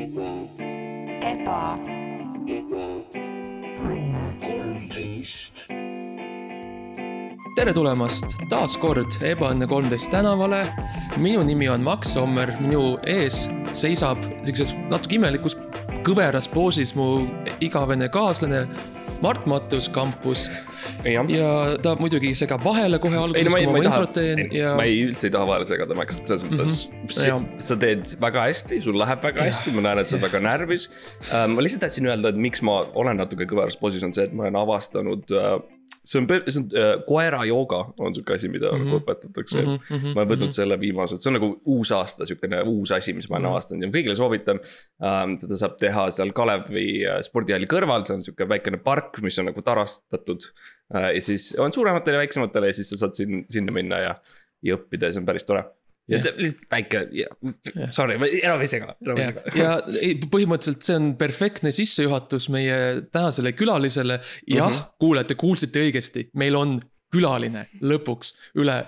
eba, tere tulemast taas kord Ebaõnne kolmteist tänavale. minu nimi on Max Sommer, minu ees seisab siukses natuke imelikus kõveras poosis mu igavene kaaslane Mart Mattus Kampus jah, ja ta muidugi segab vahele kohe alguses, kui ma ma introt teen, ja ma ei üldse ei taha vahele segada, Max, selles mõttes mm. -hmm. sa teed väga hästi, sul läheb väga hästi, ma näen, et sa oled väga närvis. ma lihtsalt tahtsin öelda, et miks ma olen natuke kõveras posis, on see, et ma olen avastanud. See on, see on äh, koera jooga on sihuke asi, mida mm Mhm. -hmm. õpetatakse mm. -hmm. ma olen võtnud selle viimased, see on nagu uus aasta, sihukene uus asi, mis ma Mhm. olen avastanud ja ma kõigile soovitan ähm,. seda saab teha seal Kalevi äh, spordihalli kõrval, see on sihuke väikene park, mis on nagu tarastatud äh,. ja siis on suurematele ja väiksematele ja siis sa saad siin, sinna minna ja, ja õppida ja see on päris tore. Ja lihtsalt väike, sorry, enam ei sega, enam ei ja sega., ja ei, põhimõtteliselt see on perfektne sissejuhatus meie tänasele külalisele. jah mm Mhm. -hmm., kuulete, kuulsite õigesti, meil on külaline lõpuks üle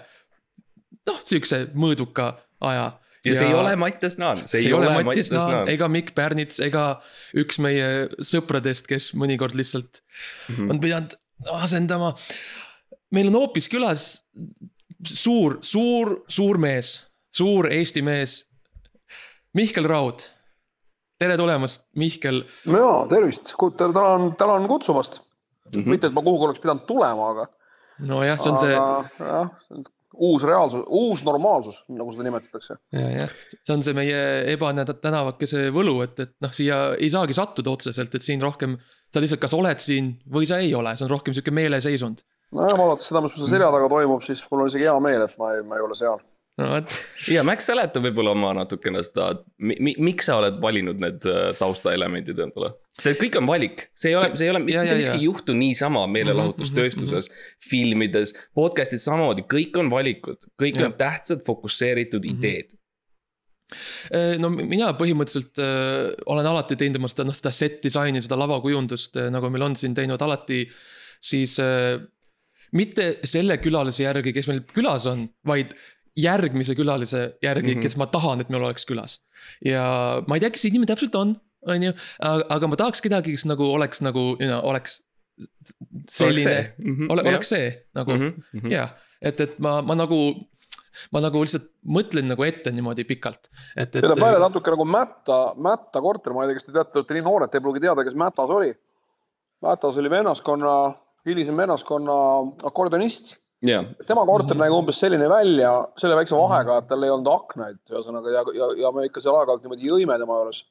noh, sihukese mõõduka aja. ja see ei ole Mattias Naan, see ei ole Mattias Naan. ega Mikk Pärnits ega üks meie sõpradest, kes mõnikord lihtsalt mm. -hmm. on pidanud asendama. meil on hoopis külas suur, suur, suur mees, suur Eesti mees. Mihkel Raud. tere tulemast, Mihkel. no jaa, tervist, tänan, tänan kutsumast mm. -hmm. mitte, et ma kuhugi oleks pidanud tulema, aga. nojah, see on see, jah, uus reaalsus, uus normaalsus, nagu seda nimetatakse. ja, jah, see on see meie ebane tänavakese võlu, et, et noh, siia ei saagi sattuda otseselt, et siin rohkem. sa lihtsalt kas oled siin või sa ei ole, see on rohkem sihuke meeleseisund. nojah, vaadates seda, mis mul selja taga toimub, siis mul on isegi hea meel, et ma ei, ma ei ole seal. no vot, ja Max, seleta võib-olla oma natukene seda, miks sa oled valinud need äh, taustaelemendid endale? kõik on valik, see ei ole, see ei ole, mitte miski ei juhtu niisama meelelahutustööstuses, filmides, podcast'id samamoodi, kõik on valikud, kõik Ja. on tähtsad fokusseeritud ideed. Eh, no mina põhimõtteliselt äh, olen alati teinud oma seda, noh, seda set disaini, seda lavakujundust äh,, nagu meil on siin teinud alati, siis äh, mitte selle külalise järgi, kes meil külas on, vaid järgmise külalise järgi mm. -hmm. kes ma tahan, et meil oleks külas. ja ma ei tea, kes see inimene täpselt on, on ju, aga ma tahaks kedagi, kes nagu oleks nagu, you know, oleks selline, ole, oleks see nagu mm. -hmm. ja, et, et ma, ma nagu, ma nagu lihtsalt mõtlen nagu ette niimoodi pikalt, et, et. teil on välja natuke nagu Mätta, Mätta korter, ma ei tea, kas te teate, te olete nii noored, te ei pruugi teada, kes Mätas oli. Mätas oli vennaskonna, hilisem vennaskonna akordionist ja, tema korter nägi umbes selline välja, selle väikse vahega, et tal ei olnud aknaid, ühesõnaga ja, ja, ja me ikka seal aeg-ajalt niimoodi jõime tema juures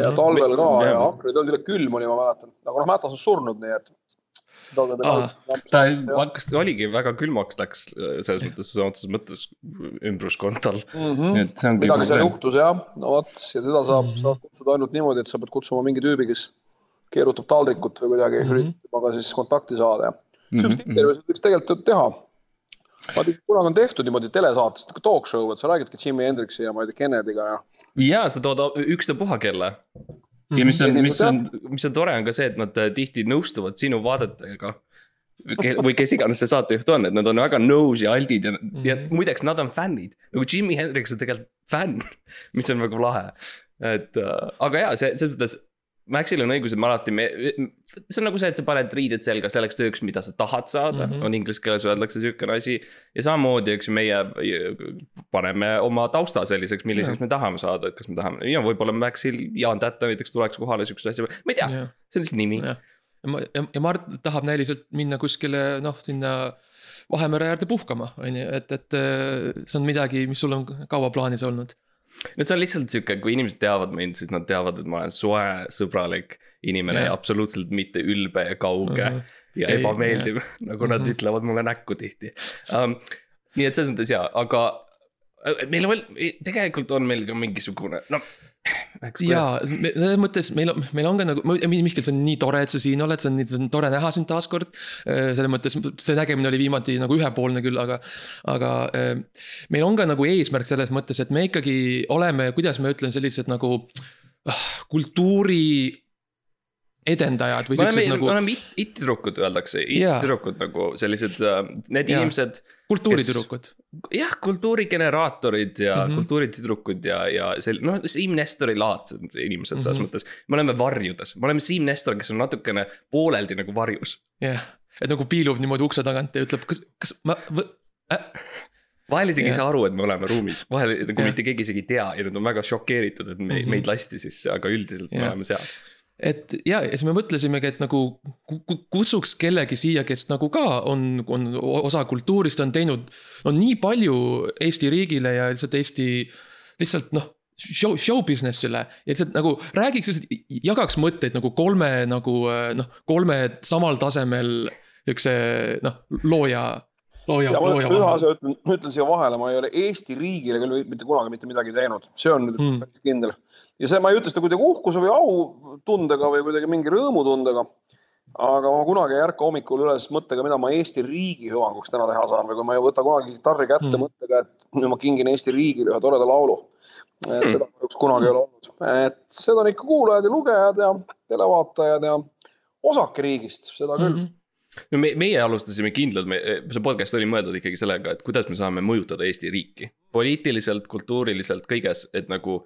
ja talvel ka ja aknaid ei olnud, külm oli, ma mäletan, aga noh, Mätas on surnud, nii et. Aa. ta hakkas, oligi väga külmaks läks selles mõttes, sõna otseses mõttes ümbruskond tal, ongi. Mhm. midagi seal juhtus jah, no vot ja teda saab Mhm. mm, -hmm. saab kutsuda ainult niimoodi, et sa pead kutsuma mingi tüübi, kes keerutab taldrikut või kuidagi mm Mhm. -hmm. üritab temaga siis kontakti saada ja Mhm, sihukest intervjuusid võiks tegelikult teha. tea, kunagi on tehtud niimoodi telesaates nagu talk show, et sa räägidki Jimi Hendrixi ja ma ei tea, Kennedy'ga ja ja sa tood ükstapuha kella. ja mis on, mis on, mis on tore, on ka see, et nad äh, tihti nõustuvad sinu vaadetega. või kes iganes see saatejuht on, et nad on väga nõus ja aldid ja, ja muideks nad on fännid. nagu Jimi Hendrix on tegelikult fänn, mis on väga lahe. et äh, aga jaa, see, selles mõttes. Maxil on õigus, et me alati, see on nagu see, et sa paned riided selga selleks tööks, mida sa tahad saada mm. -hmm. on inglise keeles öeldakse sihukene asi. ja samamoodi, eks meie paneme oma tausta selliseks, milliseks me tahame saada, et kas me tahame ja võib-olla Maxil Jaan Tätta näiteks tuleks kohale sihukest asja, ma ei tea, jah, see on lihtsalt nimi. ja ma, ja, ja Mart tahab näiliselt minna kuskile noh, sinna Vahemere äärde puhkama, on ju, et, et äh, see on midagi, mis sul on kaua plaanis olnud. No see on lihtsalt sihuke, kui inimesed teavad mind, siis nad teavad, et ma olen soe, sõbralik inimene Jah. ja absoluutselt mitte ülbe ja kauge Mhm. ja Ei, ebameeldiv, nagu nad Mhm. ütlevad mulle näkku tihti um,. nii et selles mõttes jaa, aga äh, meil on veel, tegelikult on meil ka mingisugune, noh. Ja selles mõttes meil on, meil on ka nagu, Mihkel, see on nii tore, et sa siin oled, see on nii, see on tore näha sind taaskord. selles mõttes see nägemine oli viimati nagu ühepoolne küll, aga, aga äh, meil on ka nagu eesmärk selles mõttes, et me ikkagi oleme, kuidas ma ütlen, sellised nagu ah, kultuuri edendajad või me siuksed, nagu... nagu oleme it- it-tüdrukud öeldakse, it-tüdrukud nagu sellised, need Jaa. inimesed. kultuuritüdrukud. jah, kultuurigeneraatorid ja mm Mhm. -hmm. kultuuritüdrukud ja, ja sel-, noh, Siim Nestori laadsed inimesed selles Mhm. mm -hmm. mõttes. me oleme varjudes, me oleme Siim Nestor, kes on natukene pooleldi nagu varjus. jah, et nagu piilub niimoodi ukse tagant ja ütleb, kas, kas ma äh,, vahel isegi ei saa aru, et me oleme ruumis, vahel nagu mitte keegi isegi ei tea ja nad on väga šokeeritud, et me, mm Mhm. -hmm. meid lasti sisse, aga üldiselt me Jah. oleme seal. Et ja, ja siis me mõtlesimegi, et nagu ku- ku- kutsuks kellegi siia, kes nagu ka on, on osa kultuurist, on teinud, on nii palju Eesti riigile ja lihtsalt Eesti, lihtsalt noh show, show business'ile. Ja lihtsalt nagu räägiks lihtsalt, jagaks mõtteid nagu kolme nagu noh, kolme samal tasemel siukse noh, looja, looja, ja ma looja ühe vahel. asja ütlen, ütlen siia vahele, ma ei ole Eesti riigile küll mitte kunagi mitte midagi teinud, see on nüüd Mm. päris kindel. ja see, ma ei ütle seda kuidagi uhkuse või autundega või kuidagi mingi rõõmutundega. aga ma kunagi ei ärka hommikul üles mõttega, mida ma Eesti riigi hüvanguks täna teha saan või kui ma ei võta kunagi kitarri kätte Mm. mõttega, et nüüd ma kingin Eesti riigile ühe toreda laulu. et seda kahjuks kunagi ei ole olnud, et seda on ikka kuulajad ja lugejad ja televaatajad ja osake riigist, seda küll mm. -hmm. No me, meie alustasime kindlalt, me, see podcast oli mõeldud ikkagi sellega, et kuidas me saame mõjutada Eesti riiki. poliitiliselt, kultuuriliselt, kõiges, et nagu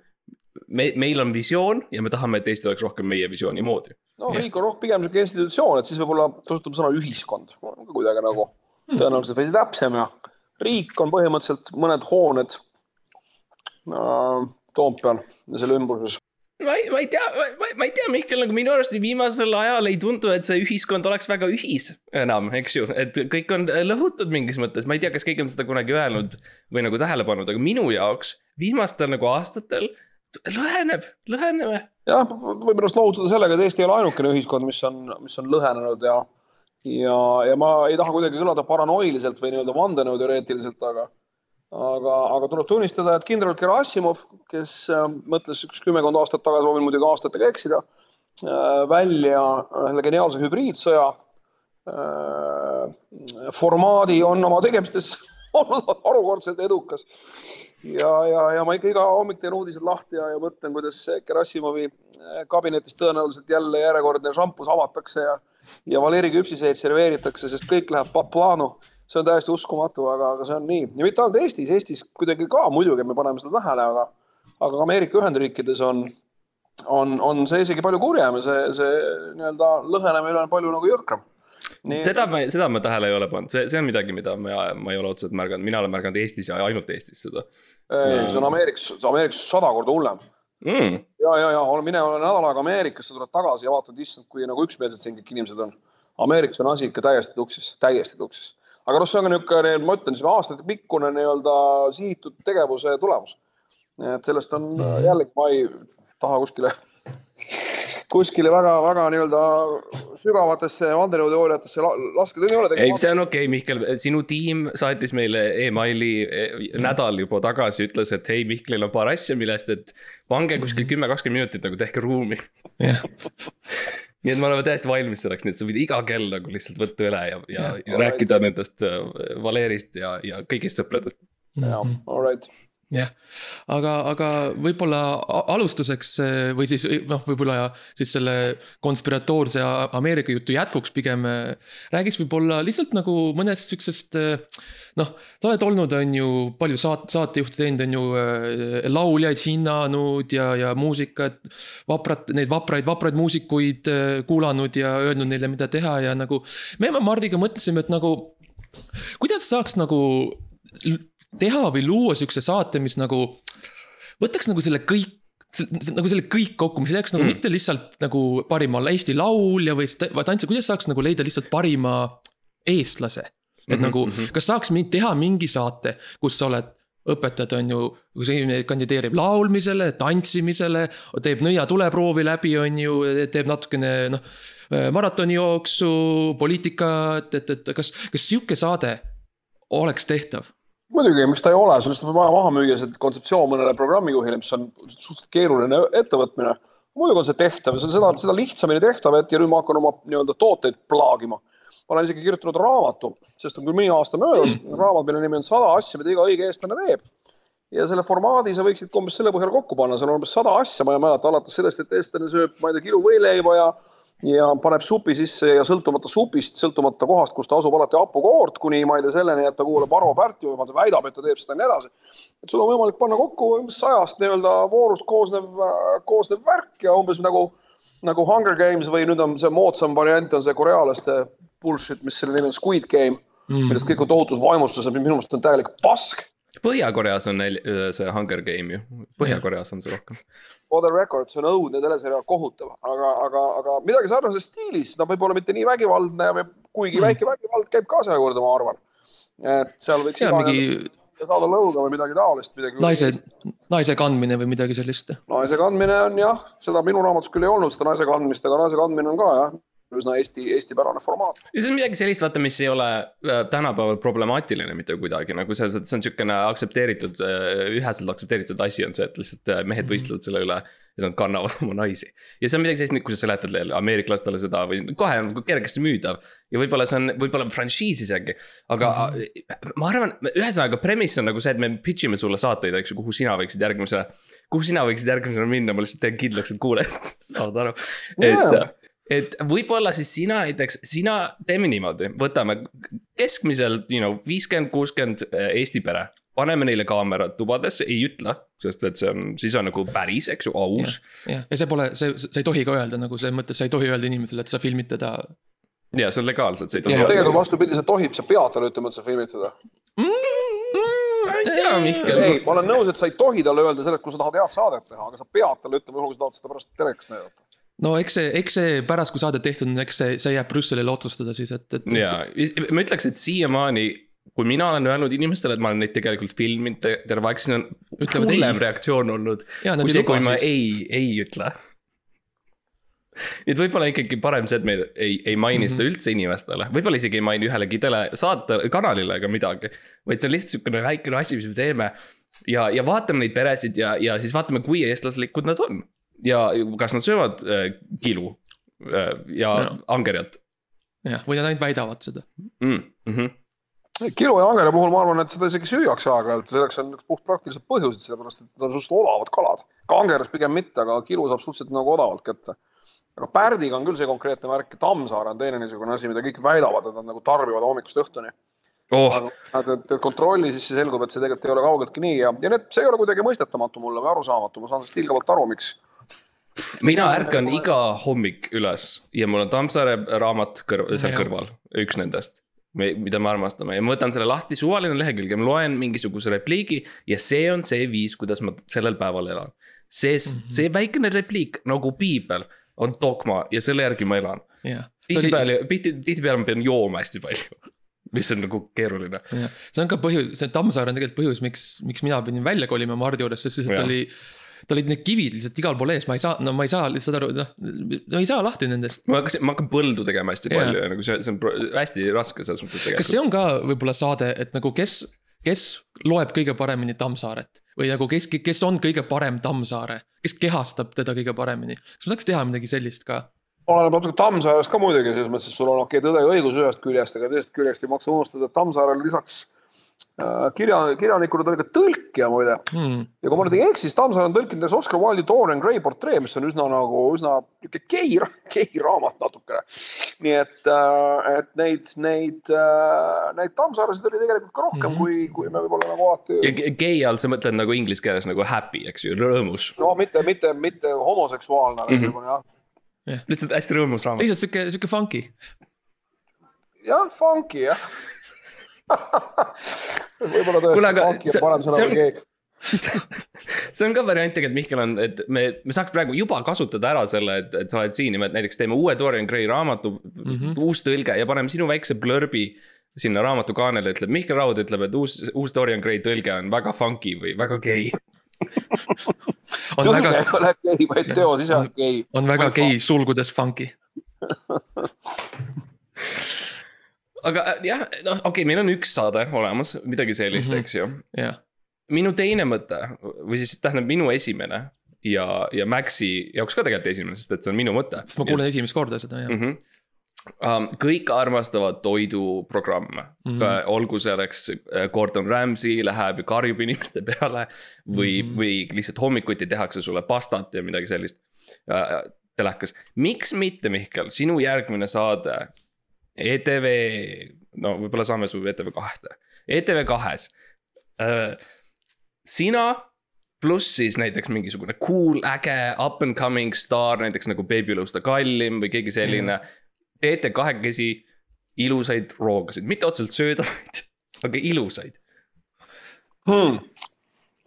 me, meil on visioon ja me tahame, et Eesti oleks rohkem meie visiooni moodi. Jah. riik on rohkem pigem sihuke institutsioon, et siis võib-olla kasutame sõna ühiskond, kuidagi nagu tõenäoliselt veidi täpsem ja riik on põhimõtteliselt mõned hooned äh, Toompeal ja selle ümbruses. Ma ei, ma ei tea, ma, ei tea, Mihkel, nagu minu arust viimasel ajal ei tundu, et see ühiskond oleks väga ühis enam, eks ju, et kõik on lõhutud mingis mõttes, ma ei tea, kas keegi on seda kunagi öelnud või nagu tähele pannud, aga minu jaoks viimastel nagu aastatel lõheneb, lõheneme. jah, võib ennast lohutada sellega, et Eesti ei ole ainukene ühiskond, mis on, mis on lõhenenud ja ja, ja ma ei taha kuidagi kõlada paranoiliselt või nii-öelda vandenõuteoreetiliselt, aga aga, aga tuleb tunnistada, et kindral Gerassimov, kes äh, mõtles üks kümmekond aastat tagasi, ma võin muidugi aastatega eksida äh,, välja selle geniaalse hübriidsõja äh, formaadi on oma tegemistes olnud harukordselt edukas ja, ja, ja ma ikka iga hommik teen uudised lahti ja, ja mõtlen, kuidas Gerassimovi kabinetis tõenäoliselt jälle järjekordne šampus avatakse ja ja Valeri küpsiseid serveeritakse, sest kõik läheb pa- plaanu. See on täiesti uskumatu, aga, aga see on nii ja mitte ainult Eestis, Eestis kuidagi ka muidugi me paneme seda tähele, aga aga ka Ameerika Ühendriikides on on, on see isegi palju kurjem ja see, see nii-öelda lõhenemine on palju nagu jõhkram. nii seda ma, seda ma tähele ei ole pannud, see, see on midagi, mida ma, ma ei ole otseselt märganud, mina olen märganud Eestis ja ainult Eestis seda ei, see on Ameerikas, Ameerikas sada korda hullem. mm.. ja, ja, ja mine ole nädal aega Ameerikasse, tuled tagasi ja vaatad, issand, kui nagu üksmeelsed siin kõik inimesed on. Ameerikas on asi ikka täiesti tuksis, täiesti tuksis. Aga noh, see on ka niisugune, ma ütlen, aastatepikkune nii-öelda sihitud tegevuse tulemus. et sellest on mm jällegi, ma ei taha kuskile, kuskile väga-väga nii-öelda sügavatesse vandenõuteooriatesse la- laskeda, ei ole ei, see on okei okay,, Mihkel, sinu tiim saatis meile emaili eh, nädal juba tagasi, ütles, et hei, Mihklil on paar asja, millest, et pange kuskil kümme, kakskümmend minutit nagu tehke ruumi. jah, nii et me oleme täiesti valmis selleks, nii et sa võid iga kell nagu lihtsalt võtta üle ja, ja, ja alright. rääkida nendest äh, Valerist ja, ja kõigist sõpradest. jah, all right. jah, aga, aga võib-olla alustuseks eh, või siis noh, võib-olla siis selle konspiratoorse Ameerika jutu jätkuks pigem eh, räägiks võib-olla lihtsalt nagu mõnest siuksest eh, noh, sa oled olnud, on ju, palju saat-, saatejuhte teinud, on ju lauljaid hinnanud ja, ja muusikat. vaprat, neid vapraid, vapraid muusikuid kuulanud ja öelnud neile, mida teha ja nagu. me Mardiga mõtlesime, et nagu, kuidas saaks nagu teha või luua siukse saate, mis nagu võtaks nagu selle kõik nagu selle kõik kokku, mis ei jääks nagu Mm. mm. mitte lihtsalt nagu parima Eesti laulja või see, kuidas saaks nagu leida lihtsalt parima eestlase. et mm -hmm, nagu mhm., kas saaks mind teha mingi saate, kus sa oled õpetad, on ju, kui see inimene kandideerib laulmisele, tantsimisele, teeb nõiatuleproovi läbi, on ju, teeb natukene noh, maratonijooksu, poliitikat, et, et kas, kas sihuke saade oleks tehtav? muidugi, miks ta ei ole, lihtsalt on vaja maha müüa see kontseptsioon mõnele programmijuhile, mis on suhteliselt keeruline ettevõtmine. muidugi on see tehtav ja seda, seda lihtsamini tehtav, et ja nüüd ma hakkan oma nii-öelda tooteid plaagima. ma olen isegi kirjutanud raamatu, sest on küll mõni aasta möödas mm., raamat, mille nimi on Sada asja, mida iga õige eestlane teeb. ja selle formaadi sa võiksid umbes selle põhjal kokku panna, seal on umbes sada asja, ma ei mäleta, alates sellest, et eestlane sööb, ma ei tea, kilu võileiba ja ja paneb supi sisse ja sõltumata supist, sõltumata kohast, kus ta asub, alati hapukoort, kuni ma ei tea selleni, et ta kuulab Arvo Pärti või ta väidab, et ta teeb seda ja nii edasi. et sul on võimalik panna kokku sajast nii-öelda voorust koosnev, koosnev värk ja umbes nagu, nagu Hunger Games või nüüd on see moodsam variant on see korealaste bullshit, mis selle nimi on, Squid Game mm., millest kõik on tohutus vaimustuses, minu meelest on täielik pask Põhja-Koreas on neil see Hunger Game ju, Põhja-Koreas on see rohkem. For the record, see on õudne teleseriaal, kohutav, aga, aga, aga midagi sarnases stiilis, no võib-olla mitte nii vägivaldne, kuigi mm. väike vägivald käib ka selle juurde, ma arvan. et seal võiks ja, mingi... saada lõuga või midagi taolist. naise, naise kandmine või midagi sellist. naise kandmine on jah, seda minu raamatus küll ei olnud, seda naise kandmist, aga naise kandmine on ka jah üsna Eesti, eestipärane formaat. ja see on midagi sellist, vaata, mis ei ole äh, tänapäeval problemaatiline mitte kuidagi nagu selles mõttes, see on sihukene aktsepteeritud, äh, üheselt aktsepteeritud asi on see, et lihtsalt äh, mehed mhm. võistlevad selle üle. ja nad kannavad oma naisi ja see on midagi sellist, kui sa seletad ameeriklastele seda või kohe on kergesti müüdav. ja võib-olla see on, võib-olla frantsiis isegi, aga mm -hmm. ma arvan, ühesõnaga premise on nagu see, et me pitch ime sulle saateid, eks ju, kuhu sina võiksid järgmise kuhu sina võiksid järgmisena minna, ma lihtsalt teen kindlaks, et kuulajad saavad aru, et yeah et võib-olla siis sina näiteks, sina, teeme niimoodi, võtame keskmiselt, you know, viiskümmend, kuuskümmend eh, Eesti pere. paneme neile kaamerad tubadesse, ei ütle, sest et see on, siis on nagu päris, eks ju, aus. jah, ja see pole, see, sa ei tohi ka öelda nagu selles mõttes, sa ei tohi öelda inimesele, et sa filmid teda. ja see on legaalselt, see ei tohi. tegelikult vastupidi, sa tohib, sa pead talle ütlema, et sa filmid teda mm,. ma ei tea, Mihkel. ei, ma olen nõus, et sa ei tohi talle öelda seda, et kui sa tahad head saadet teha, aga sa pead talle ütlema, juhul kui sa tahad seda pärast telekast näidata no eks see, eks see pärast, kui saade tehtud on, eks see, see jääb Brüsselile otsustada siis, et, et. ja, ma ütleks, et siiamaani, kui mina olen öelnud inimestele, et ma olen neid tegelikult filminud terve aeg, siis on hullem reaktsioon olnud. kui see, kui ma siis. ei, ei ütle. nii et võib-olla ikkagi parem see, et me ei, ei maini mm -hmm. seda mhm. üldse inimestele, võib-olla isegi ei maini ühelegi telesaate, kanalile ega midagi. vaid see on lihtsalt sihukene väikene asi, mis me teeme. ja, ja vaatame neid peresid ja, ja siis vaatame, kui eestlaslikud nad on ja kas nad söövad äh, kilu äh, ja no. angerjat. jah, või nad ainult väidavad seda mm. -hmm. kilu ja angerja puhul ma arvan, et seda isegi süüakse aeg-ajalt, selleks on üks puhtpraktilised põhjused, sellepärast et nad on suhteliselt odavad kalad. kangeras pigem mitte, aga kilu saab suhteliselt nagu odavalt kätte. aga pärdiga on küll see konkreetne värk, Tammsaare on teine niisugune asi, mida kõik väidavad, et nad nagu tarbivad hommikust õhtuni oh.. et kontrolli sisse selgub, et see tegelikult ei ole kaugeltki nii ja, ja need, see ei ole kuidagi mõistetamatu mulle või arusaamatu, ma saan sellest ilgavalt aru, miks mina ärkan iga hommik üles ja mul on Tammsaare raamat kõrv, seal kõrval, üks nendest. mida me armastame ja ma võtan selle lahti, suvaline lehekülg ja ma loen mingisuguse repliigi ja see on see viis, kuidas ma sellel päeval elan. see mm, -hmm. see väikene repliik nagu piibel on dogma ja selle järgi ma elan. tihtipeale, tihtipeale ma pean jooma hästi palju mis on nagu keeruline. see on ka põhjus, see Tammsaare on tegelikult põhjus, miks, miks mina pidin välja kolima Mardi juurest, sest lihtsalt oli tal olid need kivid lihtsalt igal pool ees, ma ei saa, no ma ei saa lihtsalt aru, noh, no ei saa lahti nendest. ma hakkasin, ma hakkan põldu tegema hästi yeah. palju ja nagu see, see on hästi raske selles mõttes tegelikult. kas see on ka võib-olla saade, et nagu kes, kes loeb kõige paremini Tammsaaret? või nagu kes, kes on kõige parem Tammsaare, kes kehastab teda kõige paremini? kas ma saaks teha midagi sellist ka? oleneb natuke Tammsaarest ka muidugi, selles mõttes, et sul on okei okay, tõde ja õigus ühest küljest, aga teisest küljest ei maksa unustada, et Tammsaarel lisaks kirja, kirjanikuna ta oli ka tõlkija muide hmm.. ja kui ma nüüd ei eksi, siis Tammsaare on tõlkinud näiteks Oscar Wilde'i Dorian Gray portree, mis on üsna nagu üsna niisugune gei, gei raamat natukene. nii et, äh, et neid, neid, äh, neid Tammsaaresid oli tegelikult ka rohkem hmm. kui, kui me võib-olla nagu alati. gei all sa mõtled nagu inglise keeles nagu happy, eks ju, rõõmus. no mitte, mitte, mitte homoseksuaalne mm, -hmm. aga jah yeah.. lihtsalt hästi rõõmus raamat. lihtsalt sihuke, sihuke funky. jah, funky jah võib-olla tõesti parem sõna kui keegi see on ka variant tegelikult, Mihkel on, et me, me saaks praegu juba kasutada ära selle, et, et sa oled siin ja me näiteks teeme uue Dorian Gray raamatu mm, -hmm. uus tõlge ja paneme sinu väikse blurbi sinna raamatu kaanele, ütleb Mihkel Raud ütleb, et uus, uus Dorian Gray tõlge on väga funky või väga gei on väga. ei ole gei, vaid teos ise on gei. on väga gei, sulgudes funky aga äh, jah, noh, okei okay,, meil on üks saade olemas, midagi sellist mm, -hmm. eks ju yeah.. minu teine mõte või siis tähendab minu esimene ja, ja Maxi jaoks ka tegelikult esimene, sest et see on minu mõte. sest ma kuulen et... esimest korda seda, jah mm. -hmm. Um, kõik armastavad toiduprogramme mm, -hmm. olgu selleks äh, Gordon Ramsay läheb ja karjub inimeste peale või mm, -hmm. või lihtsalt hommikuti tehakse sulle pastat ja midagi sellist telekas, miks mitte, Mihkel, sinu järgmine saade ETV, no võib-olla saame su ETV kahte, ETV kahes äh,. sina pluss siis näiteks mingisugune cool, äge, up and coming staar, näiteks nagu Babylõusta kallim või keegi selline mm.. teete kahekesi ilusaid roogasid, mitte otseselt söödavaid, aga ilusaid. hmm..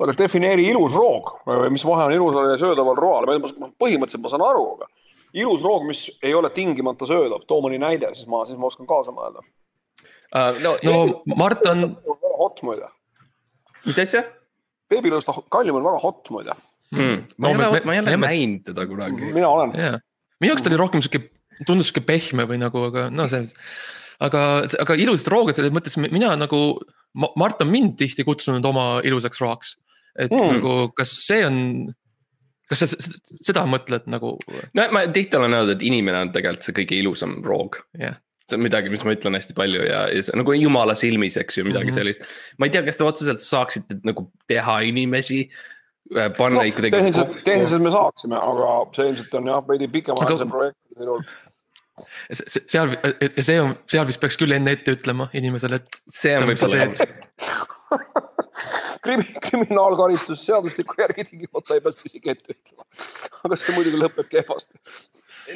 aga defineeri ilus roog või mis vahe on ilusal ja söödaval roal, põhimõtteliselt ma saan aru, aga ilus roog, mis ei ole tingimata söödav, too mõni näide, siis ma, siis ma oskan kaasa mõelda. Uh, no, no Mart on, väga hot muide, mis asja beebilõusta kallim on väga hot muide, mm.? ma ei ole ma ei ole näinud teda kunagi. mina olen. jaa. minu jaoks ta oli rohkem sihuke, tundus sihuke pehme või nagu, aga no see. aga, aga ilusad roogad selles mõttes mina nagu, Mart on mind tihti kutsunud oma ilusaks roaks. et mm. nagu, kas see on, kas sa seda mõtled nagu, no ma tihti olen öelnud, et inimene on tegelikult see kõige ilusam roog. jah. see on midagi, mis ma ütlen hästi palju ja, ja see nagu jumala silmis, eks ju, midagi mm. -hmm. sellist. ma ei tea, kas te otseselt saaksite nagu teha inimesi, panna no, kuidagi tehniliselt, tehniliselt me saaksime, aga see ilmselt on jah, veidi pikemaajaline Aga- projekt sinul. seal, see on, seal vist peaks küll enne ette ütlema inimesele, et see on võib-olla teed. krimi-, kriminaalkaristusseadustiku järgi tingimata ei seda isegi ette ütlema. aga see muidugi lõpeb kehvasti.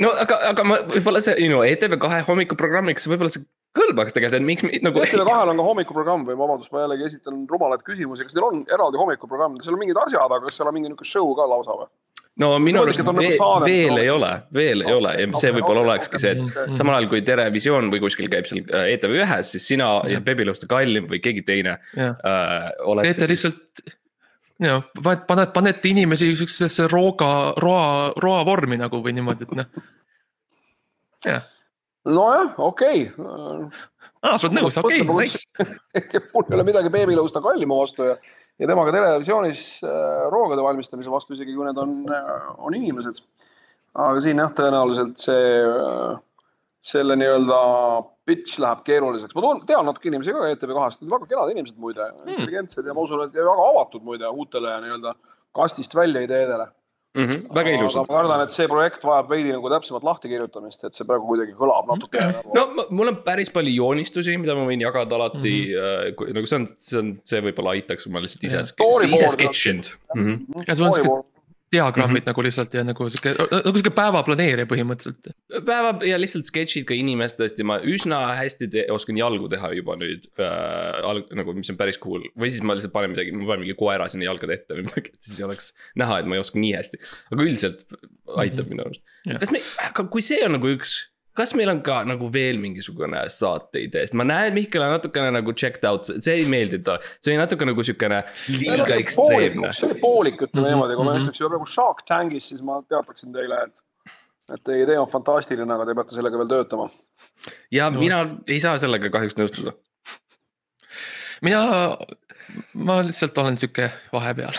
no aga, aga ma võib-olla see, you know, ETV kahe hommikuprogrammiks võib-olla see kõlbaks tegelikult, et miks mi- nagu. ETV kahel on ka hommikuprogramm või vabandust, ma jällegi esitan rumalaid küsimusi, kas teil on eraldi hommikuprogramm, seal on mingid asjad, aga kas seal on mingi niisugune show ka lausa või? no minu arust on nagu veel, saade, veel ei ole, veel ei ole ja see okei, võib-olla okei, olekski see, et okei. samal ajal kui Terevisioon või kuskil käib seal äh, ETV ühes, siis sina ja Bebilõuste kallim või keegi teine jah, äh, teete lihtsalt. ja paned, panete inimesi siuksesse rooga, roa, roa vormi nagu või niimoodi, et noh. jah, nojah, okei okay.. aa, sa oled nõus, okei, nice. mul ei ole midagi beebilõusta kallima vastu ja, ja temaga televisioonis äh, roogade valmistamise vastu, isegi kui need on äh,, on inimesed. aga siin jah, tõenäoliselt see äh,, selle nii-öelda pitch läheb keeruliseks. ma toon, tean natuke inimesi ka ETV kahest, nad on väga kenad inimesed muide hmm., intelligentsed ja ma usun, et väga avatud muide uutele nii-öelda kastist välja ideedele. mm. -hmm, väga aga ilusad. ma kardan, et see projekt vajab veidi nagu täpsemat lahtikirjutamist, et see praegu kuidagi kõlab natuke nagu no ma- mul on päris palju joonistusi, mida ma võin jagada alati mm, -hmm. nagu see on, see on, see võib-olla aitaks, kui ma lihtsalt ise, Storyboard ise on- sketš inud mm. -hmm. ja sul on. Diagrammid mm. -hmm. nagu lihtsalt ja nagu sihuke, nagu sihuke päeva planeerija põhimõtteliselt. päeva ja lihtsalt sketšid ka inimestest ja ma üsna hästi te, oskan jalgu teha juba nüüd äh,. alg- nagu, mis on päris cool või siis ma lihtsalt panen midagi, ma panen mingi koera sinna jalgade ette või midagi, et siis oleks näha, et ma ei oska nii hästi. aga üldiselt aitab mm -hmm. minu arust kas me, kui see on nagu üks, kas meil on ka nagu veel mingisugune saate idee, sest ma näen, Mihkel on natukene nagu checked out, see ei meeldinud talle. see oli natuke nagu siukene liiga ekstreemne. see oli poolik, ütleme Mhm, niimoodi, kui me mhm. istuksime praegu Shark Tankis, siis ma teataksin teile, et, et teie idee on fantastiline, aga te peate sellega veel töötama. ja no. mina ei saa sellega kahjuks nõustuda. mina, ma lihtsalt olen sihuke vahepeal.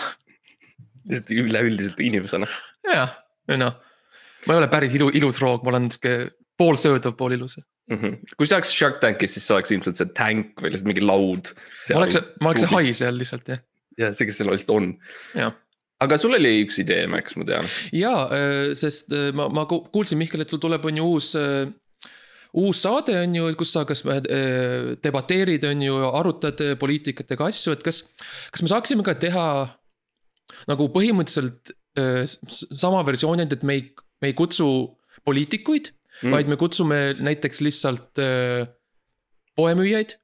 lihtsalt üleüldiselt inimesena. jah, noh, ma ei ole päris ilu, ilus roog, ma olen sihuke pool söödav, pool ilus. mm. -hmm. kui see oleks Shark Tankis, siis see oleks ilmselt see tank või lihtsalt mingi laud. ma oleks, ma oleks see hai. seal lihtsalt jah, jah, see, kes seal lihtsalt on. aga sul oli üks idee, Max, ma tean. ja, sest äh, ma, ma ku- kuulsin, Mihkel, et sul tuleb, on ju uus äh, uus saade on ju, kus sa kas äh, debateerid, on ju, arutad äh, poliitikatega asju, et kas, kas me saaksime ka teha nagu põhimõtteliselt äh, sama versiooni, et me ei, me ei kutsu poliitikuid mm., vaid me kutsume näiteks lihtsalt äh, poemüüjaid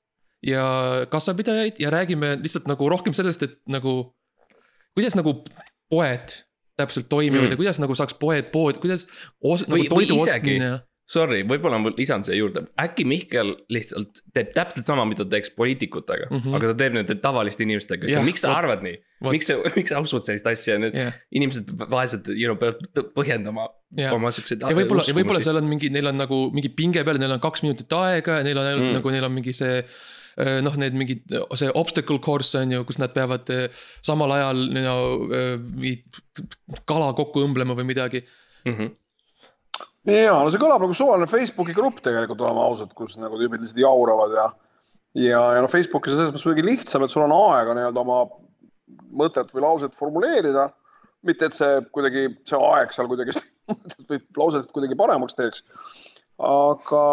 ja kassapidajaid ja räägime lihtsalt nagu rohkem sellest, et nagu, kuidas nagu poed täpselt toimivad Mm. ja kuidas nagu saaks poed, pood, kuidas os, Või- nagu toidu ostmine. Sorry, võib-olla ma lisan siia juurde, äkki Mihkel lihtsalt teeb täpselt sama, mida teeks poliitikutega mm. -hmm. aga ta teeb nende tavaliste inimestega, miks sa arvad nii? Miks sa, miks sa usud sellist asja, need jah, inimesed vaesed, you know, peavad põhjendama Jah. oma siukseid. ja võib-olla, ja võib-olla seal on mingi, neil on nagu mingi pinge peal, neil on kaks minutit aega ja neil on Mm. nagu neil on mingi see. noh, need mingid, see obstacle course on ju, kus nad peavad eh, samal ajal you know, eh, mingit kala kokku õmblema või midagi. mm. -hmm. ja no see kõlab nagu suvaline Facebooki grupp tegelikult, oleme ausad, kus nagu tüübid lihtsalt jauravad ja ja, ja noh, Facebookis on selles mõttes muidugi lihtsam, et sul on aega nii-öelda oma mõtet või lauset formuleerida. mitte, et see kuidagi, see aeg seal kuidagi või lausa kuidagi paremaks teeks. aga,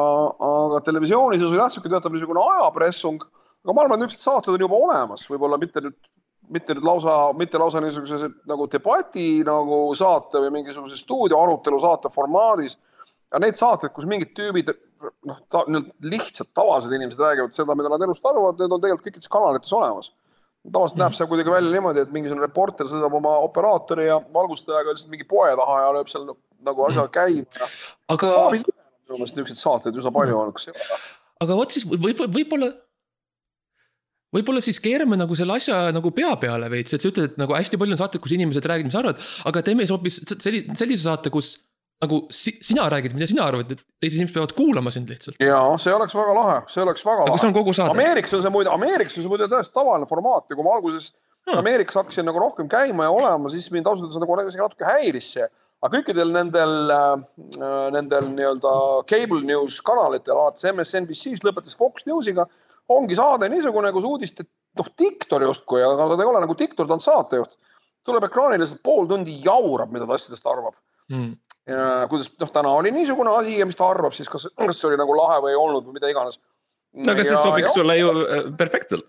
aga televisioonis oli jah, sihuke teatav niisugune ajapressung, aga ma arvan, et niisugused saated on juba olemas, võib-olla mitte nüüd, mitte nüüd lausa, mitte lausa niisuguse nagu debati nagu saate või mingisuguse stuudio arutelu saate formaadis. aga need saated, kus mingid tüübid noh lihtsalt tavalised inimesed räägivad seda, mida nad elust arvavad, need on tegelikult kõikides kanalites olemas tavaliselt näeb see kuidagi välja niimoodi, et mingisugune reporter sõidab oma operaatori ja valgustajaga lihtsalt mingi poe taha ja lööb seal nagu asja käima. aga. minu meelest niisuguseid saateid üsna palju olnud, kas ei ole? aga vot siis võib, võib-olla, võib-olla siis keerame nagu selle asja nagu pea peale veits, et sa ütled, et nagu hästi palju on saateid, kus inimesed räägivad, mis arvad, aga teeme siis hoopis sellise, sellise saate, kus nagu si sina räägid, mida sina arvad, et teised inimesed peavad kuulama sind lihtsalt. ja see oleks väga lahe, see oleks väga aga lahe. see on kogu saade. Ameerikas on see muide, Ameerikas on see muide täiesti tavaline formaat ja kui ma alguses hmm. Ameerikas hakkasin nagu rohkem käima ja olema, siis mind ausalt öeldes nagu isegi natuke häiris see. aga kõikidel nendel äh,, nendel nii-öelda cable news kanalitel, alates MSNBC-st lõpetas Fox Newsiga, ongi saade niisugune, kus uudiste, noh, diktor justkui, aga ta ei ole nagu diktor, ta on saatejuht. tuleb ekraanile lihtsalt pool tundi jaurab, mida ta asjadest arvab hmm kuidas noh, täna oli niisugune asi ja mis ta arvab siis, kas, kas see oli nagu lahe või ei olnud või mida iganes. no aga see sobiks sulle ju äh, perfektselt.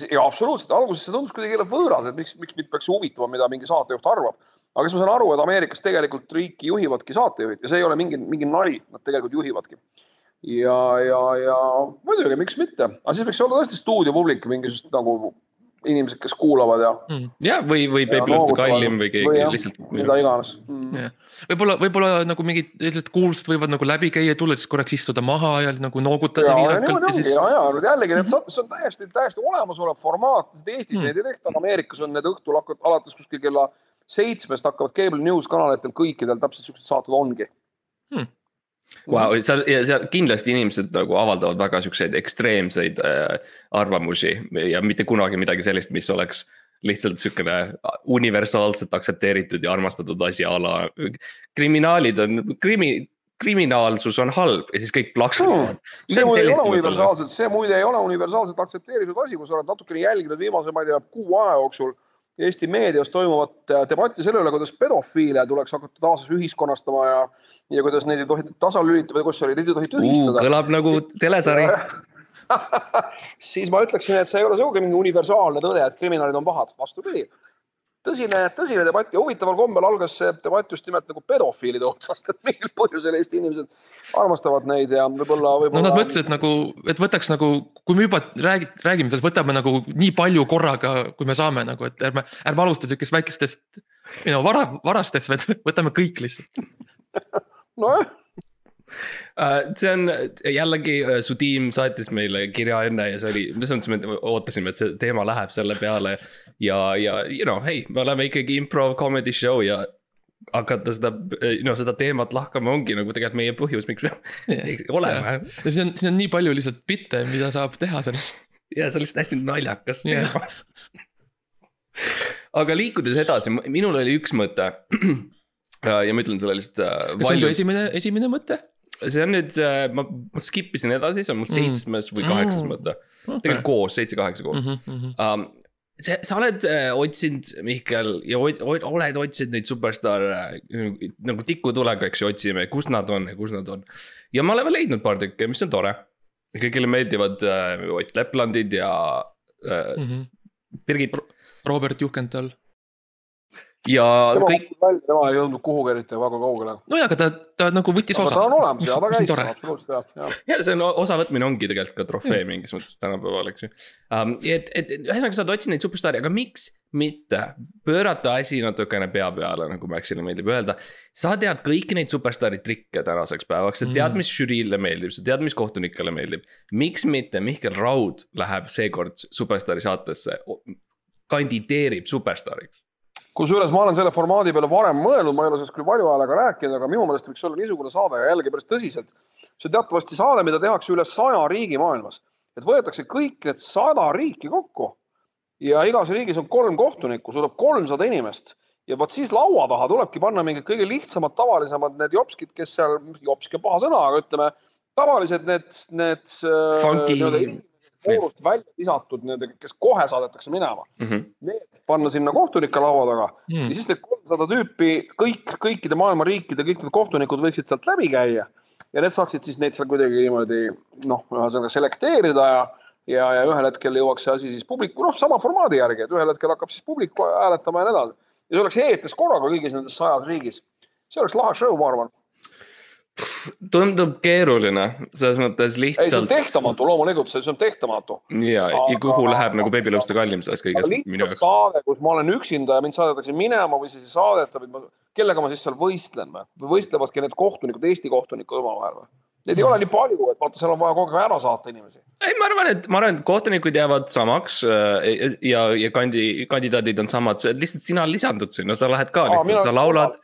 ja absoluutselt, alguses see tundus kuidagi jälle võõras, et miks, miks mind peaks huvitama, mida mingi saatejuht arvab. aga siis ma saan aru, et Ameerikas tegelikult riiki juhivadki saatejuhid ja see ei ole mingi, mingi nali, nad tegelikult juhivadki. ja, ja, ja muidugi, miks mitte, aga siis võiks olla tõesti stuudiopublik mingisugust nagu inimesed, kes kuulavad ja mm.. ja või, või Baby Love'ist kallim või keegi või jah, lihtsalt. mida iganes mm.. võib-olla, võib-olla nagu mingid sellised kuulsused võivad nagu läbi käia, tulla siis korraks istuda maha ja nagu noogutada. ja, ja niimoodi ongi siis... ja, ja jällegi need, see on täiesti, täiesti olemasolev formaat, Eestis mm. neid ei tehta, aga Ameerikas on need õhtul alates kuskil kella seitsmest hakkavad cable news kanalitel kõikidel täpselt siuksed saated ongi hmm Wow, seal seal kindlasti inimesed nagu avaldavad väga siukseid ekstreemseid äh, arvamusi ja mitte kunagi midagi sellist, mis oleks lihtsalt sihukene universaalselt aktsepteeritud ja armastatud asi a la. kriminaalid on, krimi, kriminaalsus on halb ja siis kõik plaksutavad hmm.. see muide ei ole universaalselt, see muide ei ole universaalselt aktsepteeritud asi, kui sa oled natukene jälginud viimase, ma ei tea, kuu aja jooksul Eesti meedias toimuvat äh, debatti selle üle, kuidas pedofiile tuleks hakata taas ühiskonnastama ja, ja kuidas neid ei tohi tasalülitada või kus oli, neid ei tohi tühistada. kõlab nagu telesari. Siis ma ütleksin, et see ei ole sugugi mingi universaalne tõde, et kriminaalid on pahad, vastupidi tõsine, tõsine debatt ja huvitaval kombel algas see debatt just nimelt nagu pedofiilide otsast, et mingil põhjusel Eesti inimesed armastavad neid ja võib-olla, võib-olla. no nad mõtlesid nagu, et võtaks nagu, kui me juba räägi, räägime sellest, võtame nagu nii palju korraga, kui me saame nagu, et ärme, ärme alusta sihukest väikestest, you know, vara, varastest, vaid võtame kõik lihtsalt nojah see on jällegi, äh, su tiim saatis meile kirja enne ja see oli, selles mõttes me ootasime, et see teema läheb selle peale. ja, ja you know, hei, me oleme ikkagi improv comedy show ja hakata seda, no seda teemat lahkama ongi nagu tegelikult meie põhjus, miks me yeah. oleme. ja siin on, siin on nii palju lihtsalt bitte, mida saab teha sellest. ja see on lihtsalt hästi naljakas yeah. teema aga liikudes edasi, minul oli üks mõte. ja ma ütlen selle lihtsalt. kas see on su esimene, esimene mõte? See on nüüd, äh, ma, ma skip isin edasi, see on mul mm. seitsmes või kaheksas mm. mõte okay.. tegelikult koos, seitse-kaheksa koos mm. -hmm. Um, see, sa oled äh, otsinud, Mihkel, ja oled otsinud neid superstaare äh, nagu tikutulega, eks ju, otsime, kus nad on ja kus nad on. ja ma olen leidnud paar tükki, mis on tore. kõigile meeldivad äh, Ott Leplandid ja äh, mm -hmm. Birgit. Robert Juhkenthal ja tema kõik. tema ei jõudnud kuhugi eriti väga kaugele. nojah, aga ta, ta nagu võttis osa. ta on olemas ja ta käis absoluutselt jah, jah. ja see on osavõtmine ongi tegelikult ka trofee mm. mingis mõttes tänapäeval, eks ju um,. et, et ühesõnaga sa otsinud neid superstaare, aga miks mitte pöörata asi natukene pea peale, nagu Maxile meeldib öelda. sa tead kõiki neid superstaari trikke tänaseks päevaks, sa tead, mm. mis žüriile meeldib, sa tead, mis kohtunikele meeldib. miks mitte Mihkel Raud läheb seekord superstaari saatesse, kandideerib superstaariks kusjuures ma olen selle formaadi peale varem mõelnud, ma ei ole sellest küll valju häälega rääkinud, aga minu meelest võiks olla niisugune saade ja jällegi päris tõsiselt. see on teatavasti saade, mida tehakse üle saja riigi maailmas, et võetakse kõik need sada riiki kokku ja igas riigis on kolm kohtunikku, sul tuleb kolmsada inimest ja vot siis laua taha tulebki panna mingid kõige lihtsamad, tavalisemad need jopskid, kes seal, jopsk on paha sõna, aga ütleme tavalised need, need. Funky voorust välja visatud nii-öelda, kes kohe saadetakse minema, Mhm. need panna sinna kohtunike laua taga Hmm. ja siis need kolmsada tüüpi, kõik, kõikide maailma riikide kõik need kohtunikud võiksid sealt läbi käia ja need saaksid siis neid seal kuidagi niimoodi noh, ühesõnaga selekteerida ja ja, ja ühel hetkel jõuaks see asi siis publiku, noh, sama formaadi järgi, et ühel hetkel hakkab siis publik hääletama ja nii edasi. ja see oleks eetris korraga kõigis nendes sajas riigis. see oleks lahe show, ma arvan. Tundub keeruline, selles mõttes ei, see on lihtsalt tehtamatu, loomulikult, see on tehtamatu. ja, ja kuhu Aga- läheb nagu beebilõuste kallim sellest aga kõigest minu lihtsalt jaoks. saade, kus ma olen üksinda ja mind saadetakse minema või siis ei saadeta või ma, kellega ma siis seal võistlen või? või võistlevadki need kohtunikud, Eesti kohtunikud omavahel või? Neid ei ole nii palju, et vaata, seal on vaja kogu aeg ära saata inimesi. ei, ma arvan, et ma arvan, et kohtunikud jäävad samaks äh, ja, ja kandi, kandidaadid on samad, lihtsalt sina lisandud sinna, sa lähed ka lihtsalt, sa laulad.